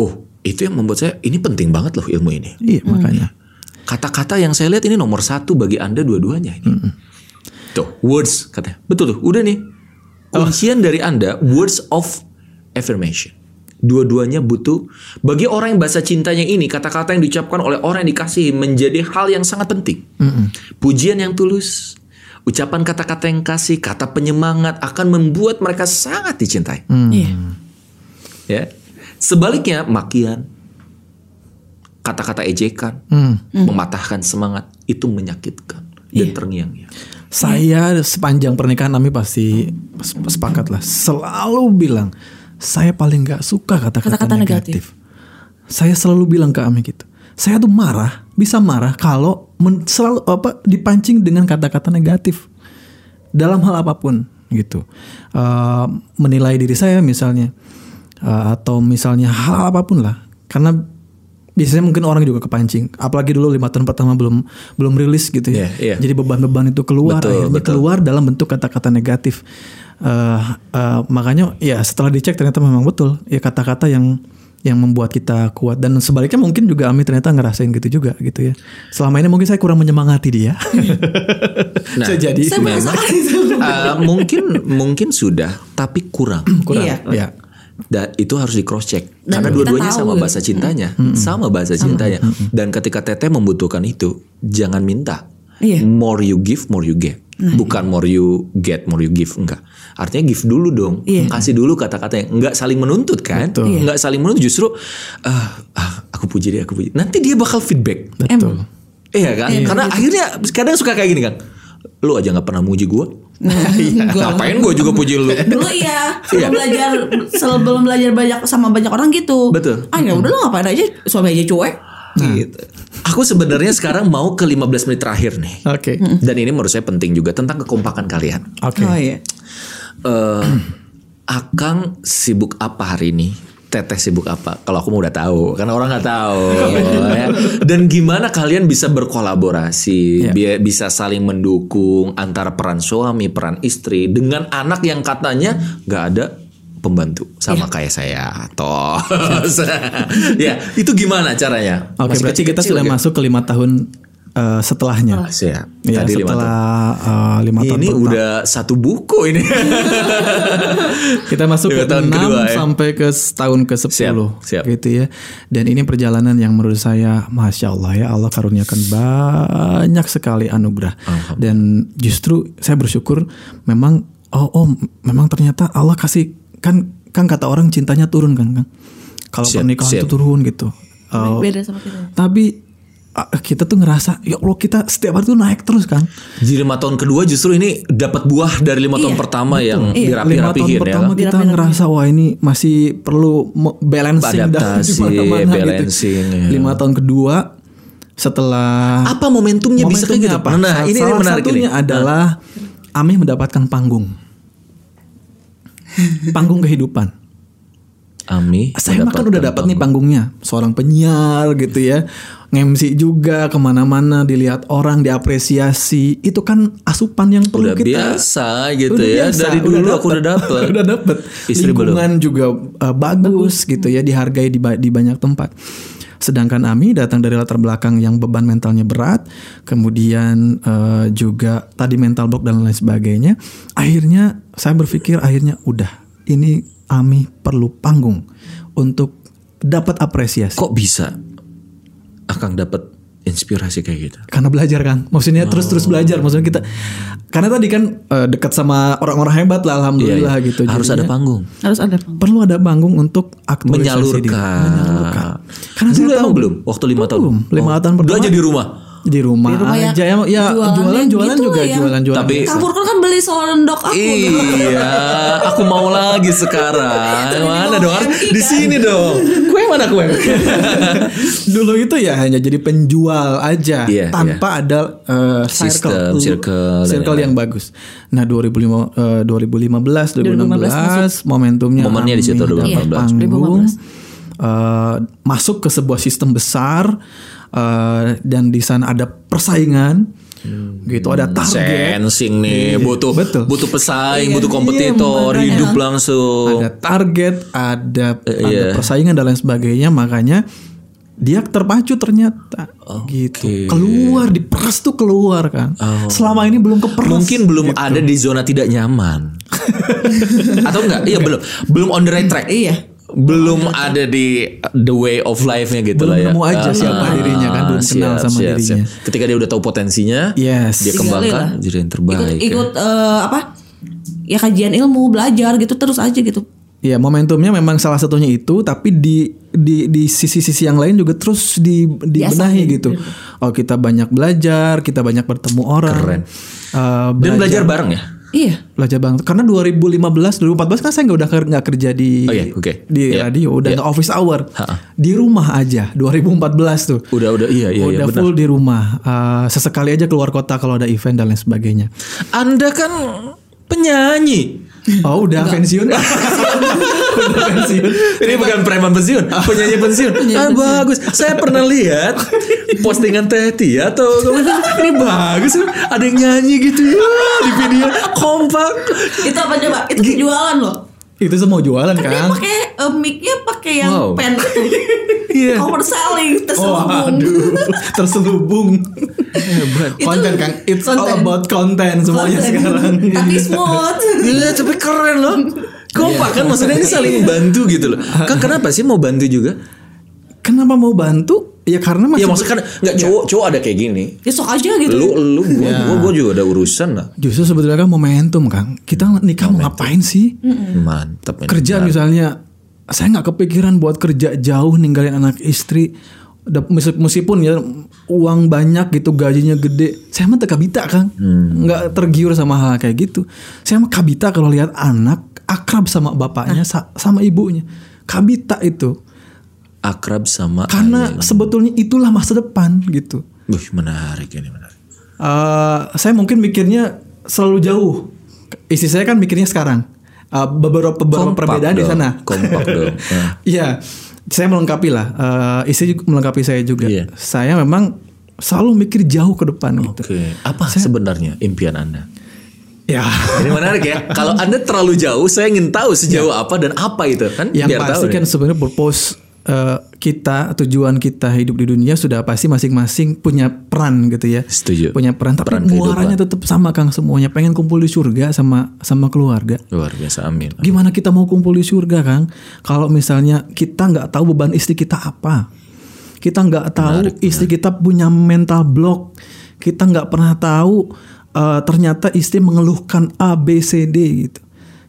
S1: Oh itu yang membuat saya ini penting banget loh ilmu ini.
S2: Iya makanya.
S1: kata-kata yang saya lihat ini nomor satu bagi anda dua-duanya ini. Tuh words katanya. Betul tuh udah nih. Kuncian dari anda words of affirmation dua-duanya butuh. Bagi orang yang bahasa cintanya ini kata-kata yang diucapkan oleh orang yang dikasihi menjadi hal yang sangat penting. Pujian yang tulus ucapan kata-kata yang kasih kata penyemangat akan membuat mereka sangat dicintai.
S3: Iya.
S1: ya. Sebaliknya makian kata-kata ejekan
S2: Hmm.
S1: mematahkan semangat itu menyakitkan dan terngiang-ngiang.
S2: Saya sepanjang pernikahan kami pasti sep- sepakat lah. Selalu bilang saya paling nggak suka kata-kata
S3: Kata-kata
S2: negatif. Saya selalu bilang ke Ami gitu. Saya tuh marah, bisa marah kalau men- selalu apa dipancing dengan kata-kata negatif dalam hal apa pun gitu. Eh, menilai diri saya misalnya Eh, atau misalnya hal apa pun lah. Karena biasanya mungkin orang juga kepancing. Apalagi dulu lima tahun pertama belum belum rilis gitu ya.
S1: Iya, iya.
S2: Jadi beban-beban itu keluar
S1: Betul,
S2: akhirnya
S1: betul.
S2: keluar dalam bentuk kata-kata negatif. Eh, eh, makanya ya setelah dicek ternyata memang betul ya kata-kata yang yang membuat kita kuat dan sebaliknya mungkin juga Ami ternyata ngerasain gitu juga gitu ya. Selama ini mungkin saya kurang menyemangati dia.
S1: Nah,
S2: Bisa jadi
S3: Saya itu.
S1: Uh, mungkin mungkin sudah tapi kurang
S2: kurang.
S3: Iya.
S2: Ya.
S1: dan itu harus di cross check
S3: Dan
S1: karena dua-duanya sama bahasa cintanya sama bahasa cintanya dan ketika teteh membutuhkan itu jangan minta
S3: Iya.
S1: more you give more you get bukan more you get more you give enggak artinya give dulu dong
S3: Iya.
S1: kasih dulu kata-kata yang enggak saling menuntut kan
S2: Betul.
S3: Iya.
S1: enggak saling menuntut justru ah, ah, aku puji dia aku puji nanti dia bakal feedback
S2: Betul.
S1: Iya kan? Karena akhirnya kadang suka kayak gini kan. Lu aja nggak pernah muji gue.
S3: Gua-
S1: Ngapain gue juga puji lu?
S3: Dulu iya,
S1: Iya.
S3: sebelum belajar sebelum belajar banyak sama banyak orang gitu.
S1: Betul.
S3: Ah ya udah lo ngapain aja suami aja cuek. Gitu.
S1: Aku sebenarnya sekarang mau ke 15 menit terakhir nih.
S2: Oke.
S1: Dan ini menurut saya penting juga tentang kekompakan kalian.
S2: Oke.
S3: Oh iya.
S1: Eh, Akang sibuk apa hari ini? Teteh sibuk apa? Kalau aku mau udah tahu, karena orang nggak tahu. ya. Dan gimana kalian bisa berkolaborasi, bi- bisa saling mendukung antara peran suami, peran istri dengan anak yang katanya nggak ada pembantu sama kayak saya. Toh, ya itu gimana caranya?
S2: Oke,
S1: Masih
S2: berarti kita
S1: kecil-kecil
S2: sudah
S1: ya?
S2: masuk ke lima tahun eh, setelahnya.
S1: Siap.
S2: Ya,
S1: Tadi lima tahun.
S2: setelah eh, lima tahun
S1: Ini
S2: pertama.
S1: udah satu buku ini.
S2: kita masuk
S1: Lima
S2: ke
S1: tahun
S2: 6
S1: kedua, ya.
S2: sampai ke tahun ke 10
S1: Siap, siap.
S2: gitu ya. Dan ini perjalanan yang menurut saya masya Allah ya Allah karuniakan banyak sekali anugerah. Dan justru saya bersyukur memang oh oh memang ternyata Allah kasih kan kan kata orang cintanya turun kan kan. Kalau pernikahan
S1: siap.
S2: itu turun gitu. Eh,
S3: Beda sama kita.
S2: tapi ah, kita tuh ngerasa ya Allah kita setiap hari tuh naik terus kan.
S1: Di lima tahun kedua justru ini dapat buah dari lima tahun pertama yang
S2: Lima tahun
S1: dirapi-rapihin ya.
S2: pertama kita
S3: Dirapi-rapihin.
S2: ngerasa wah ini masih perlu balancing dan
S1: Adaptasi,
S2: di mana-mana
S1: balancing,
S2: gitu.
S1: ya.
S2: Lima tahun kedua setelah
S1: Apa momentumnya, bisa kayak gitu?
S2: Momentumnya apa?
S1: Nah,
S2: Salah-
S1: ini,
S2: salah
S1: menarik
S2: satunya
S1: ini.
S2: adalah Ami mendapatkan panggung. Panggung kehidupan.
S1: Ami.
S2: Saya mah kan udah dapat nih panggungnya, seorang penyiar gitu ya, ngemsi juga ke mana-mana, dilihat orang, diapresiasi, itu kan asupan yang perlu
S1: Udah
S2: kita
S1: biasa gitu
S2: Udah
S1: ya.
S2: biasa,
S1: Dari dulu aku udah dapet.
S2: udah dapet.
S1: Istri belum.
S2: Lingkungan juga uh, bagus gitu ya, dihargai di, di banyak tempat. Sedangkan Ami datang dari latar belakang yang beban mentalnya berat, kemudian uh, juga tadi mental block dan lain sebagainya. Akhirnya saya berpikir akhirnya udah ini Ami perlu panggung untuk dapat apresiasi.
S1: Kok bisa Akang dapat inspirasi kayak gitu?
S2: Karena belajar kan, maksudnya terus-terus belajar. Maksudnya kita, karena tadi kan uh, dekat sama orang-orang hebat lah, alhamdulillah
S1: Iya, iya.
S2: gitu.
S1: Harus ada
S2: Jadinya-
S1: panggung.
S3: Harus ada
S2: perlu ada panggung untuk aktualisasi diri.
S1: Menyalurkan.
S2: Menyalurkan. Karena
S1: Dulu
S2: saya
S1: emang
S2: tahu
S1: belum? Waktu lima tahun?
S2: Belum. Lima
S1: Oh,
S2: tahun pertama.
S1: Belajar di rumah?
S2: Di rumah,
S3: Di rumah
S2: aja ya, ya
S3: jualannya
S2: jualan jualan
S3: gitu
S2: juga
S3: ya.
S2: jualan jualan.
S1: Tapi-
S3: Kang Purkon kan beli sondok aku.
S1: Iya, aku mau lagi sekarang. Mana dong?
S3: MT
S1: Di
S3: kan?
S1: sini dong. Kue mana kue?
S2: Dulu itu ya hanya jadi penjual aja
S1: Iya,
S2: tanpa ada uh,
S1: Sistem,
S2: circle,
S1: circle, dan
S2: circle yang bagus. Nah 2005, eh, 2015, 2016 momentumnya
S1: Momennya di situ,
S2: Ami
S1: 2015.
S2: dapat panggung, eh, masuk ke sebuah sistem besar eh, dan di sana ada persaingan. Gitu ada target
S1: Sensing nih, butuh
S2: betul.
S1: butuh pesaing,
S2: Iya,
S1: butuh
S2: iya,
S1: kompetitor,
S2: makanya.
S1: hidup langsung.
S2: ada target, ada ada
S1: iya.
S2: persaingan dan lain sebagainya, makanya dia terpacu ternyata gitu. Keluar diperas tuh keluar kan. Selama ini belum keperas.
S1: Oh. Mungkin belum
S2: gitu.
S1: ada di zona tidak nyaman. Atau enggak? Iya belum. Belum on the right track.
S3: Iya.
S1: Belum ada di the way of life-nya gitu
S2: Belum
S1: lah ya.
S2: nemu aja
S1: Ah,
S2: siapa dirinya kan, belum kenal sama dirinya.
S1: Ketika dia udah tahu potensinya,
S2: Yes.
S1: dia kembangkan jadi yang
S3: Ikut
S1: terbaik. ya.
S3: ikut eh, apa? Ya kajian ilmu, belajar gitu terus aja gitu.
S2: Ya momentumnya memang salah satunya itu, tapi di di di sisi-sisi yang lain juga terus di dibenahi gitu. Oh kita banyak belajar, kita banyak bertemu orang.
S1: Keren.
S2: Eh,
S1: Dan belajar bareng ya.
S3: Iya.
S2: belajar banget karena 2015 2014 kan saya nggak udah nggak kerja di
S1: Oh iya, oke.
S2: di
S1: Iya.
S2: radio udah nggak office hour
S1: Ha-ha.
S2: di rumah aja 2014 tuh
S1: Udah udah iya iya iya
S2: udah
S1: benar.
S2: full di rumah Eh, sesekali aja keluar kota kalau ada event dan lain sebagainya
S1: Anda kan penyanyi.
S2: oh udah pensiun udah pensiun
S1: Ini bukan preman pensiun, penyanyi pensiun. Ah bagus. Saya pernah lihat postingan Teh Tia atau ini bagus. Ada yang nyanyi gitu ya di video kompak.
S3: Itu apa coba? Itu jualan loh.
S2: Itu semua jualan
S3: Dia
S2: kan
S3: pakai eh, mic-nya pakai yang
S1: Wow.
S3: pen.
S2: Iya.
S3: Overselling, terselubung.
S2: Waduh, terselubung. konten kan, it's all
S3: konten.
S2: about content semuanya
S3: Konten.
S2: sekarang.
S3: Tapi smooth.
S1: Iya, tapi keren loh. Kompak kan maksudnya ini saling bantu gitu loh. Kan kenapa sih mau bantu juga?
S2: Kenapa mau bantu? Ya karena
S1: Ya
S2: masih
S1: maksudnya kan nggak cowok cowok ada kayak gini.
S3: Ya sok aja gitu.
S1: Lu lu gua, gua, gua juga ada urusan lah.
S2: Justru sebetulnya kan momentum kan. Kita nikah mau ngapain sih?
S1: Mantap ini.
S2: Kerja misalnya, saya nggak kepikiran buat kerja jauh ninggalin anak istri. Meskipun ya uang banyak gitu gajinya gede, saya mah kabita kan, nggak tergiur sama hal kayak gitu. Saya mah kabita kalau lihat anak akrab sama bapaknya, sa- sama ibunya, kabita itu.
S1: Akrab sama
S2: Karena sebetulnya itulah masa depan gitu.
S1: Wih, menarik ini menarik.
S2: Eh, saya mungkin mikirnya selalu jauh. Istri saya kan mikirnya sekarang. Eh, beberapa beberapa
S1: Kompak
S2: perbedaan di
S1: dong,
S2: sana.
S1: kompak dong.
S2: Iya, saya melengkapi lah. Eh, istri juga melengkapi saya juga.
S1: Iya.
S2: Saya memang selalu mikir jauh ke depan gitu.
S1: Oke, apa sebenarnya impian Anda?
S2: Ya,
S1: Ini menarik ya. Kalau Anda terlalu jauh, saya ingin tahu sejauh apa dan apa itu kan
S2: yang
S1: biar
S2: pasti kan sebenarnya purpose eh, kita tujuan kita hidup di dunia sudah pasti masing-masing punya peran gitu ya.
S1: Setuju.
S2: Punya peran tapi
S1: Peran
S2: muaranya tetap sama Kang semuanya. Pengen kumpul di surga sama sama keluarga.
S1: Luar biasa amin.
S2: Gimana kita mau kumpul di surga Kang? Kalau misalnya kita nggak tahu beban istri kita apa, kita nggak tahu istri kita punya mental block, kita nggak pernah tahu eh, ternyata istri mengeluhkan A B C D gitu.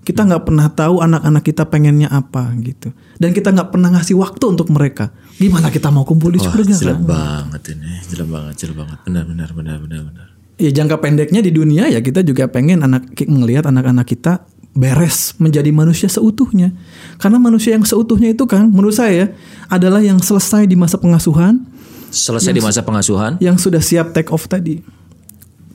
S2: Kita nggak pernah tahu anak-anak kita pengennya apa gitu, dan kita nggak pernah ngasih waktu untuk mereka. Gimana kita mau kumpul di surga
S1: jelek
S2: Kang?
S1: banget ini. Jelek banget, jelek banget. Benar, benar, benar, benar, benar.
S2: Ya jangka pendeknya di dunia ya kita juga pengen anak melihat anak-anak kita beres menjadi manusia seutuhnya. Karena manusia yang seutuhnya itu kan menurut saya adalah yang selesai di masa pengasuhan,
S1: Selesai di masa pengasuhan.
S2: yang sudah siap take off tadi.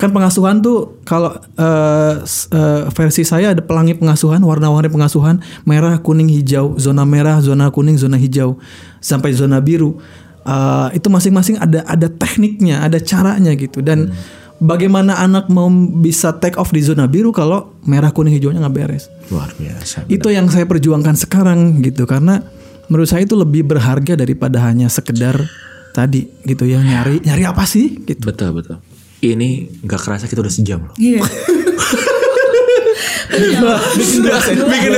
S2: Kan pengasuhan tuh kalau eh, s- eh, versi saya ada pelangi pengasuhan, warna-warni pengasuhan, merah, kuning, hijau, zona merah, zona kuning, zona hijau, sampai zona biru. Eh, itu masing-masing ada ada tekniknya, ada caranya gitu. Dan bagaimana anak mau bisa take off di zona biru kalau merah, kuning, hijaunya nggak beres?
S1: Luar biasa.
S2: Itu yang saya perjuangkan sekarang gitu karena menurut saya itu lebih berharga daripada hanya sekedar tadi gitu ya nyari nyari apa sih gitu.
S1: Betul, betul. Ini nggak kerasa kita udah sejam loh.
S3: Iya.
S2: bikin dua bikin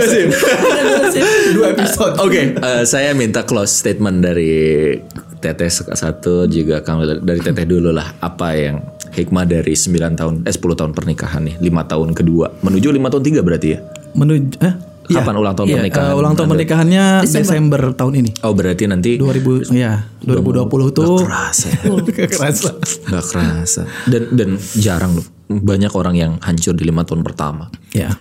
S2: dua episode.
S1: Oke, eh, saya minta close statement dari Teteh satu juga Kang Lila. dari Teteh dulu lah apa yang hikmah dari 9 tahun eh 10 tahun pernikahan nih, 5 tahun kedua menuju 5 tahun tiga berarti ya.
S2: Menuju eh
S1: Kapan ulang tahun
S2: iya,
S1: pernikahan
S2: eh, ulang tahun
S1: Anda?
S2: pernikahannya Desember. tahun ini.
S1: Oh, berarti nanti
S2: 2000 ya, 2020 tuh
S1: kerasa.
S2: kerasa.
S1: Gak kerasa. Dan dan jarang loh. Banyak orang yang hancur di lima tahun pertama.
S2: Ya.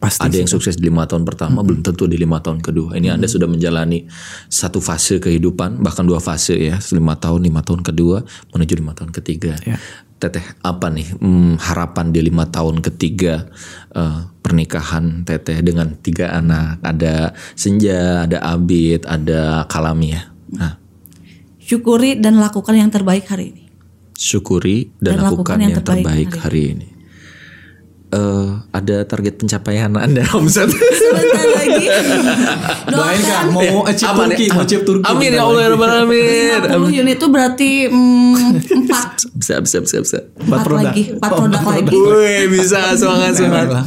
S2: Pasti.
S1: Ada yang sukses di lima tahun pertama, belum tentu di lima tahun kedua. Ini Anda sudah menjalani satu fase kehidupan, bahkan dua fase ya, lima tahun, lima tahun kedua menuju lima tahun ketiga.
S2: Ya.
S1: Teteh apa nih hmm, harapan di lima tahun ketiga eh, pernikahan Teteh dengan tiga anak? Ada Senja, ada Abid, ada Kalamia. Nah,
S3: Syukuri dan lakukan yang terbaik hari ini.
S1: syukuri dan,
S3: Dan
S1: lakukan yang, terbaik, hari ini. Eh, ada target pencapaian Anda omset?
S3: Sebentar lagi.
S2: Doain Kang mau achieve
S1: Apa?
S2: Turki, mau achieve Turki.
S1: Amin ya Allah ya. Rabbal Alamin.
S3: 50 unit itu berarti mm, empat
S1: Bisa bisa bisa bisa.
S2: Empat
S3: Empat
S2: produk.
S3: lagi, empat produk lagi.
S1: Wih bisa semangat semangat.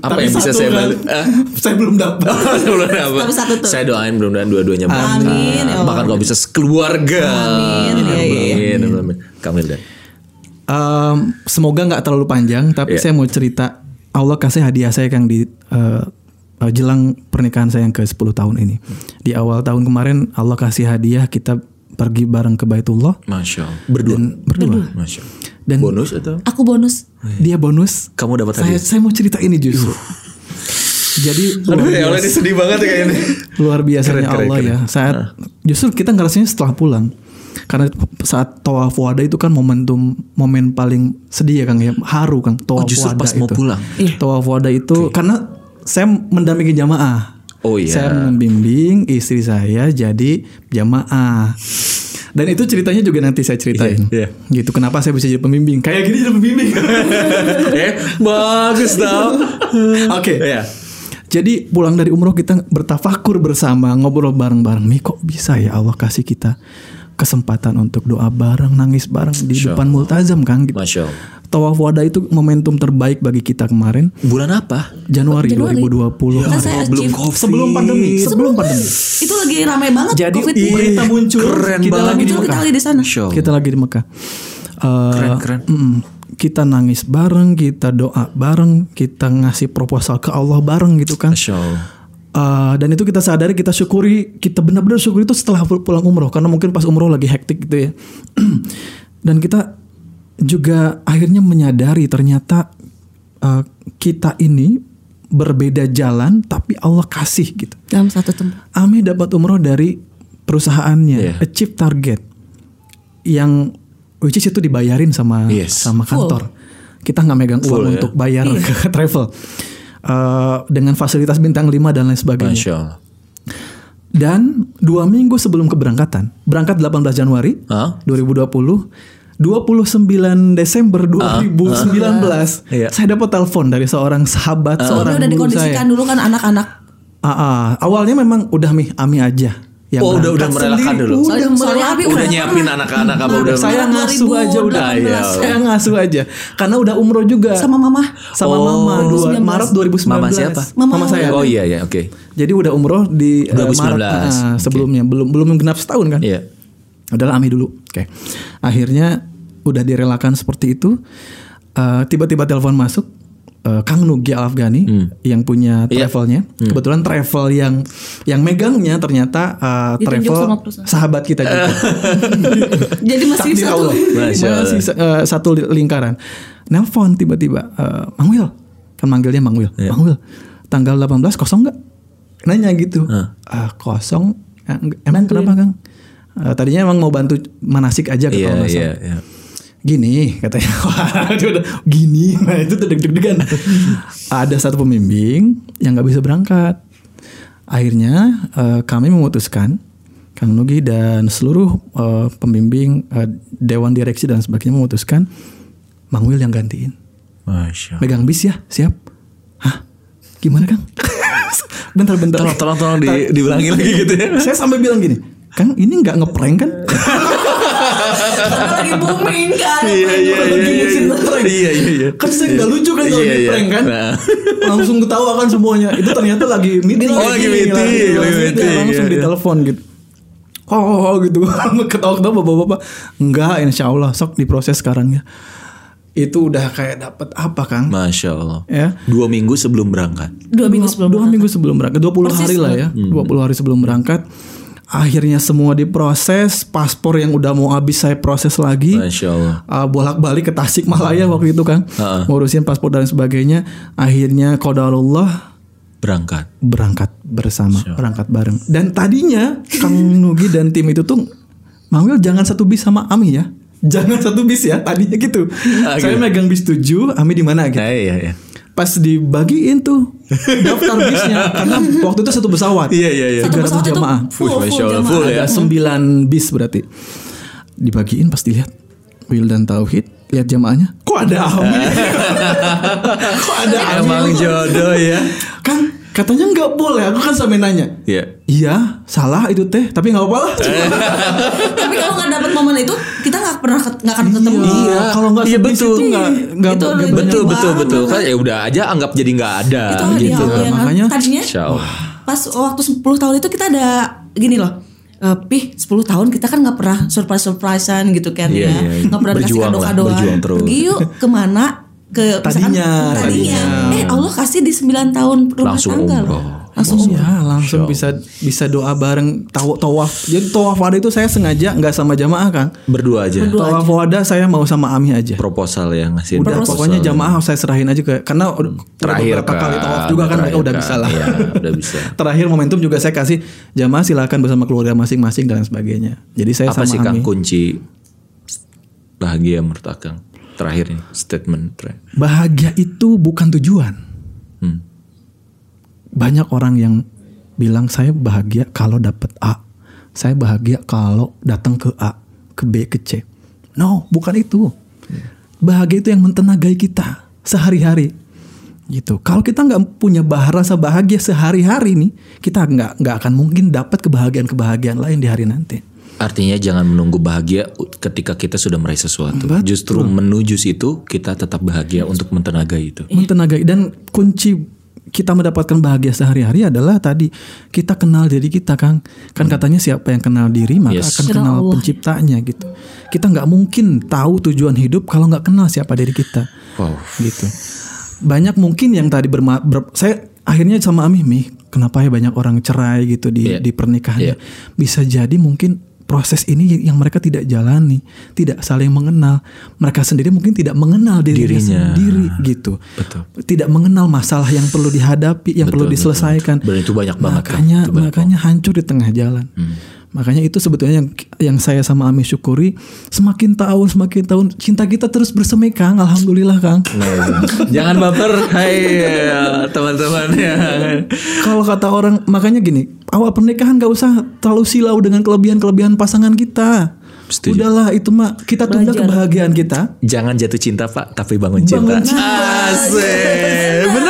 S1: Apa
S2: Tapi
S1: yang bisa saya
S2: kan,
S1: balik? Ah,
S2: saya belum dapat.
S1: belum apa.
S3: Tapi satu tuh.
S1: Saya doain mudah-mudahan dua-duanya berangkat.
S3: Amin, ya.
S1: Bahkan kalau bisa sekeluarga.
S3: Amin, iya, iya.
S1: Amin, amin. Kamil dan.
S2: Em, semoga nggak terlalu panjang, tapi
S1: Iya.
S2: saya mau cerita Allah kasih hadiah saya Kang di eh, jelang pernikahan saya yang ke 10 tahun ini. Di awal tahun kemarin Allah kasih hadiah kita pergi bareng ke Baitullah
S1: Masya Allah. Berdua.
S2: dan berdua.
S1: Masya Allah.
S2: Dan
S1: Bonus atau?
S3: Aku bonus.
S2: dia bonus.
S1: Kamu dapat
S2: Saya
S1: hadiah?
S2: saya mau cerita ini justru. Jadi luar biasa,
S1: sedih banget ya kayaknya.
S2: luar biasanya
S1: Keren, keren,
S2: Allah
S1: keren.
S2: ya. Saat justru kita ngerasanya setelah pulang. Karena saat tawaf wada itu kan momentum momen paling sedih ya Kang ya. Haru Kang tawaf
S1: Oh, justru
S2: wada
S1: pas mau
S2: itu.
S1: pulang?
S2: Tawaf wada itu karena saya mendampingi jamaah.
S1: Oh iya.
S2: Saya membimbing istri saya jadi jamaah. Dan itu ceritanya juga nanti saya ceritain.
S1: Iya,
S2: Gitu kenapa saya bisa jadi pembimbing? Kayak gini jadi pembimbing.
S1: eh, bagus tau.
S2: Oke.
S1: Iya.
S2: Jadi pulang dari umroh kita bertafakur bersama, ngobrol bareng-bareng. Nih kok bisa ya Allah kasih kita kesempatan untuk doa bareng, nangis bareng di
S1: Masya
S2: depan multazam kan gitu.
S1: Masya Allah.
S2: Tawaf wada itu momentum terbaik bagi kita kemarin
S1: Bulan apa?
S2: Januari,
S3: Januari.
S2: 2020.
S3: Kan saya
S1: belum
S3: achieve.
S1: COVID.
S2: Sebelum pandemi, sebelum pandemi.
S3: Itu lagi ramai banget
S2: Jadi
S3: COVID
S2: iya, berita muncul,
S1: keren
S2: kita
S1: banget.
S2: lagi di
S3: Muncul kita
S2: Mekah.
S3: lagi di sana.
S1: Allah.
S2: Kita lagi di Mekah. Eh,
S1: Keren, keren.
S2: mm, kita nangis bareng, kita doa bareng, kita ngasih proposal ke Allah bareng gitu kan.
S1: Masya Allah.
S2: Uh, dan itu kita sadari kita syukuri kita benar-benar syukuri itu setelah pul- pulang umroh karena mungkin pas umroh lagi hektik gitu ya dan kita juga akhirnya menyadari ternyata uh, kita ini berbeda jalan tapi Allah kasih gitu
S3: Dalam satu tempat.
S2: Ami dapat umroh dari perusahaannya
S1: Iya.
S2: achieve target yang which is itu dibayarin sama
S1: Yes.
S2: sama kantor kita nggak megang
S1: Full
S2: uang
S1: ya.
S2: untuk bayar ke travel Uh, dengan fasilitas bintang 5 dan lain sebagainya
S1: Masya Allah.
S2: dan dua minggu sebelum keberangkatan, berangkat 18 Januari
S1: Hah?
S2: 2020, 29 Desember 2019,
S1: Iya.
S2: saya dapat telepon dari seorang sahabat,
S3: Ini
S2: seorang
S3: udah
S2: guru
S3: dikondisikan
S2: saya.
S3: dulu kan anak-anak.
S2: Ah, ah. awalnya memang udah mi Ami aja, yang
S1: Oh, udah- udah merelakan
S2: sendiri.
S1: dulu.
S2: Udah merelakan.
S1: Udah
S3: Udah
S1: nyiapin anak-anak apa udah
S2: saya ngasuh aja udah.
S3: 2018.
S2: Saya ngasuh aja. Karena udah umroh juga.
S3: sama mama
S2: sama
S1: Oh.
S2: mama dua
S3: 2019.
S2: Maret 2019.
S1: Mama siapa?
S2: Mama,
S3: Mama
S2: saya.
S1: Oh iya ya, oke.
S2: Jadi udah umroh di eh,
S1: 2019.
S2: Maret nah, sebelumnya belum belum genap setahun kan?
S1: Iya.
S2: Udahlah Ami dulu. Oke. Akhirnya udah direlakan seperti itu. Eh, tiba-tiba telepon masuk eh, Kang Nugi Al Afgani yang punya
S1: Iya.
S2: travelnya. Kebetulan travel yang yang megangnya ternyata eh,
S3: Ditunjuk
S2: travel sahabat kita juga.
S3: jadi masih
S2: Takdir
S3: satu
S2: Allah.
S1: Masya Allah.
S2: Masih eh, satu li- lingkaran. Nelpon tiba-tiba, eh, Mang Wil, kan manggilnya Mang Wil.
S1: Iya.
S2: Mang Wil, tanggal 18 kosong nggak? Nanya gitu.
S1: Hah.
S2: Ah, kosong. Eh, Emang kenapa Kang? Eh, tadinya emang mau bantu manasik aja ke
S1: Iya,
S2: kalau nggak
S1: iya,
S2: salah.
S1: iya.
S2: Gini katanya, Wah, dia udah gini, nah itu tuh deg-degan. Ada satu pembimbing yang nggak bisa berangkat. Akhirnya eh, kami memutuskan Kang Nugi dan seluruh eh, pembimbing eh, dewan direksi dan sebagainya memutuskan Mang Wil yang gantiin.
S1: Masya.
S2: Megang bis ya, siap. Hah? Gimana Kang? bentar bentar.
S1: Tolong, tolong, tolong di, diulangi lagi gitu ya.
S2: Saya sampai bilang gini, Kang ini nggak ngeprank kan?
S3: Karena lagi booming kan
S1: Iya, iya,
S2: Lagi
S1: iya, iya. Iya, iya, iya.
S2: Kan saya nggak lucu kan kalau
S1: Iya,
S2: di
S1: iya.
S2: prank kan?
S1: Nah.
S2: Langsung ketawa kan semuanya. Itu ternyata lagi meeting.
S1: Oh, lagi meeting, lagi
S2: langsung,
S1: meeting,
S2: langsung
S1: iya, iya.
S2: ditelepon gitu. Oh, oh, oh gitu. Ketawa-ketawa bapak-bapak. Enggak, insya Allah sok diproses sekarang ya. Itu udah kayak dapat apa Kang?
S1: Masya Allah.
S2: Ya.
S1: Dua minggu sebelum berangkat.
S3: dua minggu sebelum
S2: dua minggu sebelum berangkat 20
S3: Persis
S2: hari lah ya 20 hari sebelum berangkat akhirnya semua diproses paspor yang udah mau habis saya proses lagi
S1: Allah.
S2: Uh, bolak-balik ke Tasikmalaya waktu itu kan
S1: Ha-ha.
S2: ngurusin paspor dan sebagainya akhirnya qadarullah
S1: Berangkat.
S2: berangkat bersama berangkat bareng dan tadinya Kang Nugi dan tim itu tuh Mangwil jangan satu bis sama Ami ya jangan satu bis ya tadinya gitu
S1: Ah,
S2: saya
S1: gitu.
S2: megang bis 7 Ami di mana gitu
S1: Nah, iya, iya.
S2: Pas dibagiin tuh daftar bisnya karena waktu itu satu pesawat
S1: Iya, iya, iya.
S2: 300
S3: Satu pesawat itu
S2: jamaah
S3: full, full jamaah.
S1: full ya.
S2: ada 9 bis berarti dibagiin pas dilihat Will dan Tauhid lihat jamaahnya kok ada Ami kok ada Ami
S1: Emang jodoh ya.
S2: kan katanya nggak boleh aku kan sampai nanya.
S1: Iya.
S2: iya salah itu teh tapi nggak apa lah.
S3: Tapi kalau nggak dapet momen itu kita nggak pernah nggak akan ketemu.
S2: Iya, kalau nggak
S1: Iya, betul.
S2: itu nggak
S1: Betul, betul,
S3: banget.
S1: betul. Kan ya udah aja anggap jadi nggak ada
S3: itu hadiah
S1: gitu.
S3: Yang
S2: Makanya-
S3: tadinya pas waktu 10 tahun itu kita ada gini loh. Eh, pih 10 tahun kita kan nggak pernah surprise surprisean gitu kan
S1: Iya,
S3: ya.
S1: iya, iya.
S3: nggak pernah dikasih kado kadoan pergi yuk ke mana ke misalkan
S2: Tadinya,
S3: tadinya
S2: tadinya.
S3: eh Allah kasih di 9 tahun rumah
S1: Langsung
S3: tangga loh.
S1: umroh.
S3: langsung umroh
S2: Iya, langsung bisa bisa doa bareng taw tawaf. Jadi tawaf wada itu saya sengaja nggak sama jamaah kan.
S1: Berdua aja.
S2: Tawaf wada saya mau sama Ami aja.
S1: Proposal ya ngasih
S2: Udah
S1: proposal.
S2: pokoknya jamaah saya serahin aja ke karena udah
S1: terakhir
S2: beberapa kali tawaf juga kan mereka
S1: terakhir
S2: udah bisa lah.
S1: Iya, udah bisa.
S2: Terakhir momentum juga saya kasih jamaah silakan bersama keluarga masing-masing dan sebagainya. Jadi saya
S1: Apa
S2: sama
S1: sih Kang
S2: Ami.
S1: kunci bahagia menurut Kang? Terakhir nih statement terakhir.
S2: Bahagia itu bukan tujuan.
S1: Hmm.
S2: Banyak orang yang bilang saya bahagia kalau dapat A. Saya bahagia kalau datang ke A, ke B, ke C. No, bukan itu. Bahagia itu yang mentenagai kita sehari-hari. Gitu. Kalau kita nggak punya bah rasa bahagia sehari-hari nih, kita nggak nggak akan mungkin dapat kebahagiaan-kebahagiaan lain di hari nanti.
S1: Artinya jangan menunggu bahagia ketika kita sudah meraih sesuatu.
S2: Betul.
S1: Justru menuju situ kita tetap bahagia untuk mentenagai itu.
S2: mentenagai dan kunci kita mendapatkan bahagia sehari-hari adalah tadi kita kenal diri kita Kang kan katanya siapa yang kenal diri maka
S1: Yes.
S2: akan
S3: Kenal Allah.
S2: penciptanya gitu kita nggak mungkin tahu tujuan hidup kalau nggak kenal siapa diri kita
S1: Wow.
S2: gitu banyak mungkin yang tadi berma ber- saya akhirnya sama Ami Mi kenapa ya banyak orang cerai gitu di
S1: Iya.
S2: di pernikahannya
S1: Iya.
S2: bisa jadi mungkin proses ini yang mereka tidak jalani tidak saling mengenal mereka sendiri mungkin tidak mengenal dirinya
S1: Dirinya.
S2: sendiri gitu
S1: Betul.
S2: tidak mengenal masalah yang perlu dihadapi yang perlu
S1: Betul,
S2: diselesaikan
S1: betul. Dan itu banyak banget,
S2: makanya
S1: Itu banyak Hmm.
S2: makanya hancur di tengah jalan makanya itu sebetulnya yang yang saya sama Ami syukuri semakin tahun semakin tahun cinta kita terus bersemi Kang alhamdulillah Kang
S1: Nah, jangan baper, hai ya, teman-teman ya.
S2: Kalau kata orang makanya gini, awal pernikahan gak usah terlalu silau dengan kelebihan-kelebihan pasangan kita.
S1: Setuju.
S2: Udahlah itu mah kita tunda
S3: Belajar.
S2: kebahagiaan kita.
S1: Jangan jatuh cinta pak, tapi bangun cinta.
S2: Bangun cinta.
S1: Asik, bener kan?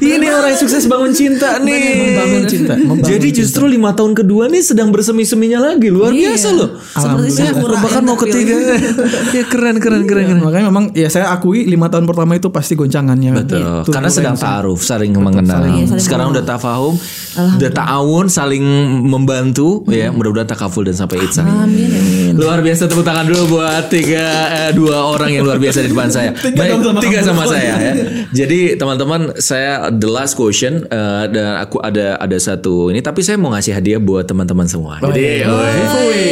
S1: Ini orang yang sukses bangun cinta nih.
S2: Membangun cinta, membangun
S1: Jadi justru lima tahun kedua nih sedang bersemi-seminya lagi. Luar
S3: Iya.
S1: biasa loh.
S3: Seperti
S1: Ya, bahkan mau ketiga. ya keren keren keren keren.
S2: Makanya memang ya saya akui lima tahun pertama itu pasti goncangannya.
S1: Betul.
S2: Itu
S1: Karena sedang taaruf, saling mengenal.
S3: Iya, saling
S1: Sekarang udah tafahum, udah ta'awun, saling membantu ya. Mudah-mudahan takaful dan sampai itsan.
S3: Amin. ya.
S1: Luar biasa tepuk tangan dulu buat tiga eh, dua orang yang luar biasa di depan saya.
S2: Tiga
S1: Baik,
S2: sama
S1: saya ya. Jadi teman-teman saya the last question eh, dan aku ada ada satu ini tapi saya mau ngasih hadiah buat teman-teman semua. Jadi woi,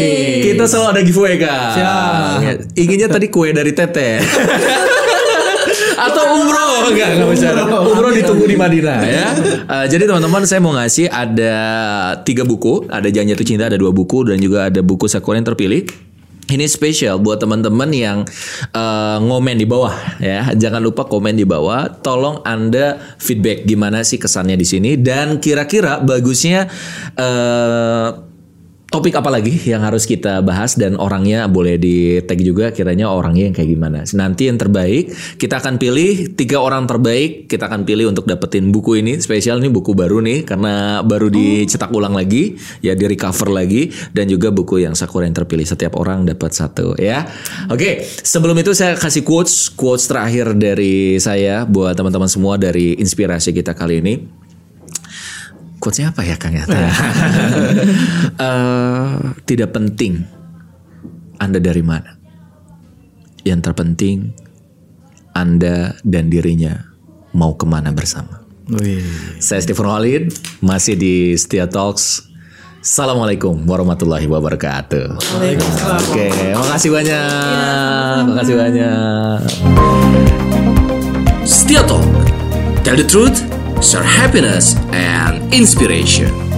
S1: kita selalu ada giveaway kak.
S2: Siap.
S1: Inginnya tadi kue dari Tete. Atau umroh enggak enggak bicara. Umroh ditunggu di Madinah ya. Eh, jadi teman-teman saya mau ngasih ada tiga buku, ada Janji Jatuh Cinta ada dua buku dan juga ada buku Sakura yang terpilih. Ini spesial buat teman-teman yang eh, ngomen di bawah ya. Jangan lupa komen di bawah. Tolong Anda feedback gimana sih kesannya di sini dan kira-kira bagusnya eh topik apa lagi yang harus kita bahas dan orangnya boleh di tag juga kiranya orangnya yang kayak gimana. Nanti yang terbaik kita akan pilih tiga orang terbaik kita akan pilih untuk dapetin buku ini spesial ini buku baru nih karena baru dicetak ulang lagi ya di recover lagi dan juga buku yang Sakura yang terpilih setiap orang dapat satu ya. Oke sebelum itu saya kasih quotes quotes terakhir dari saya buat teman-teman semua dari inspirasi kita kali ini. Quotesnya apa ya Kang ya? Eh, tidak penting Anda dari mana. Yang terpenting Anda dan dirinya mau ke mana bersama.
S2: Wih.
S1: Saya Stephen Walid, masih di Setia Talks. Assalamualaikum warahmatullahi wabarakatuh. Oke, makasih banyak. Makasih banyak.
S4: Setia Talk. Tell the truth, share happiness and inspiration.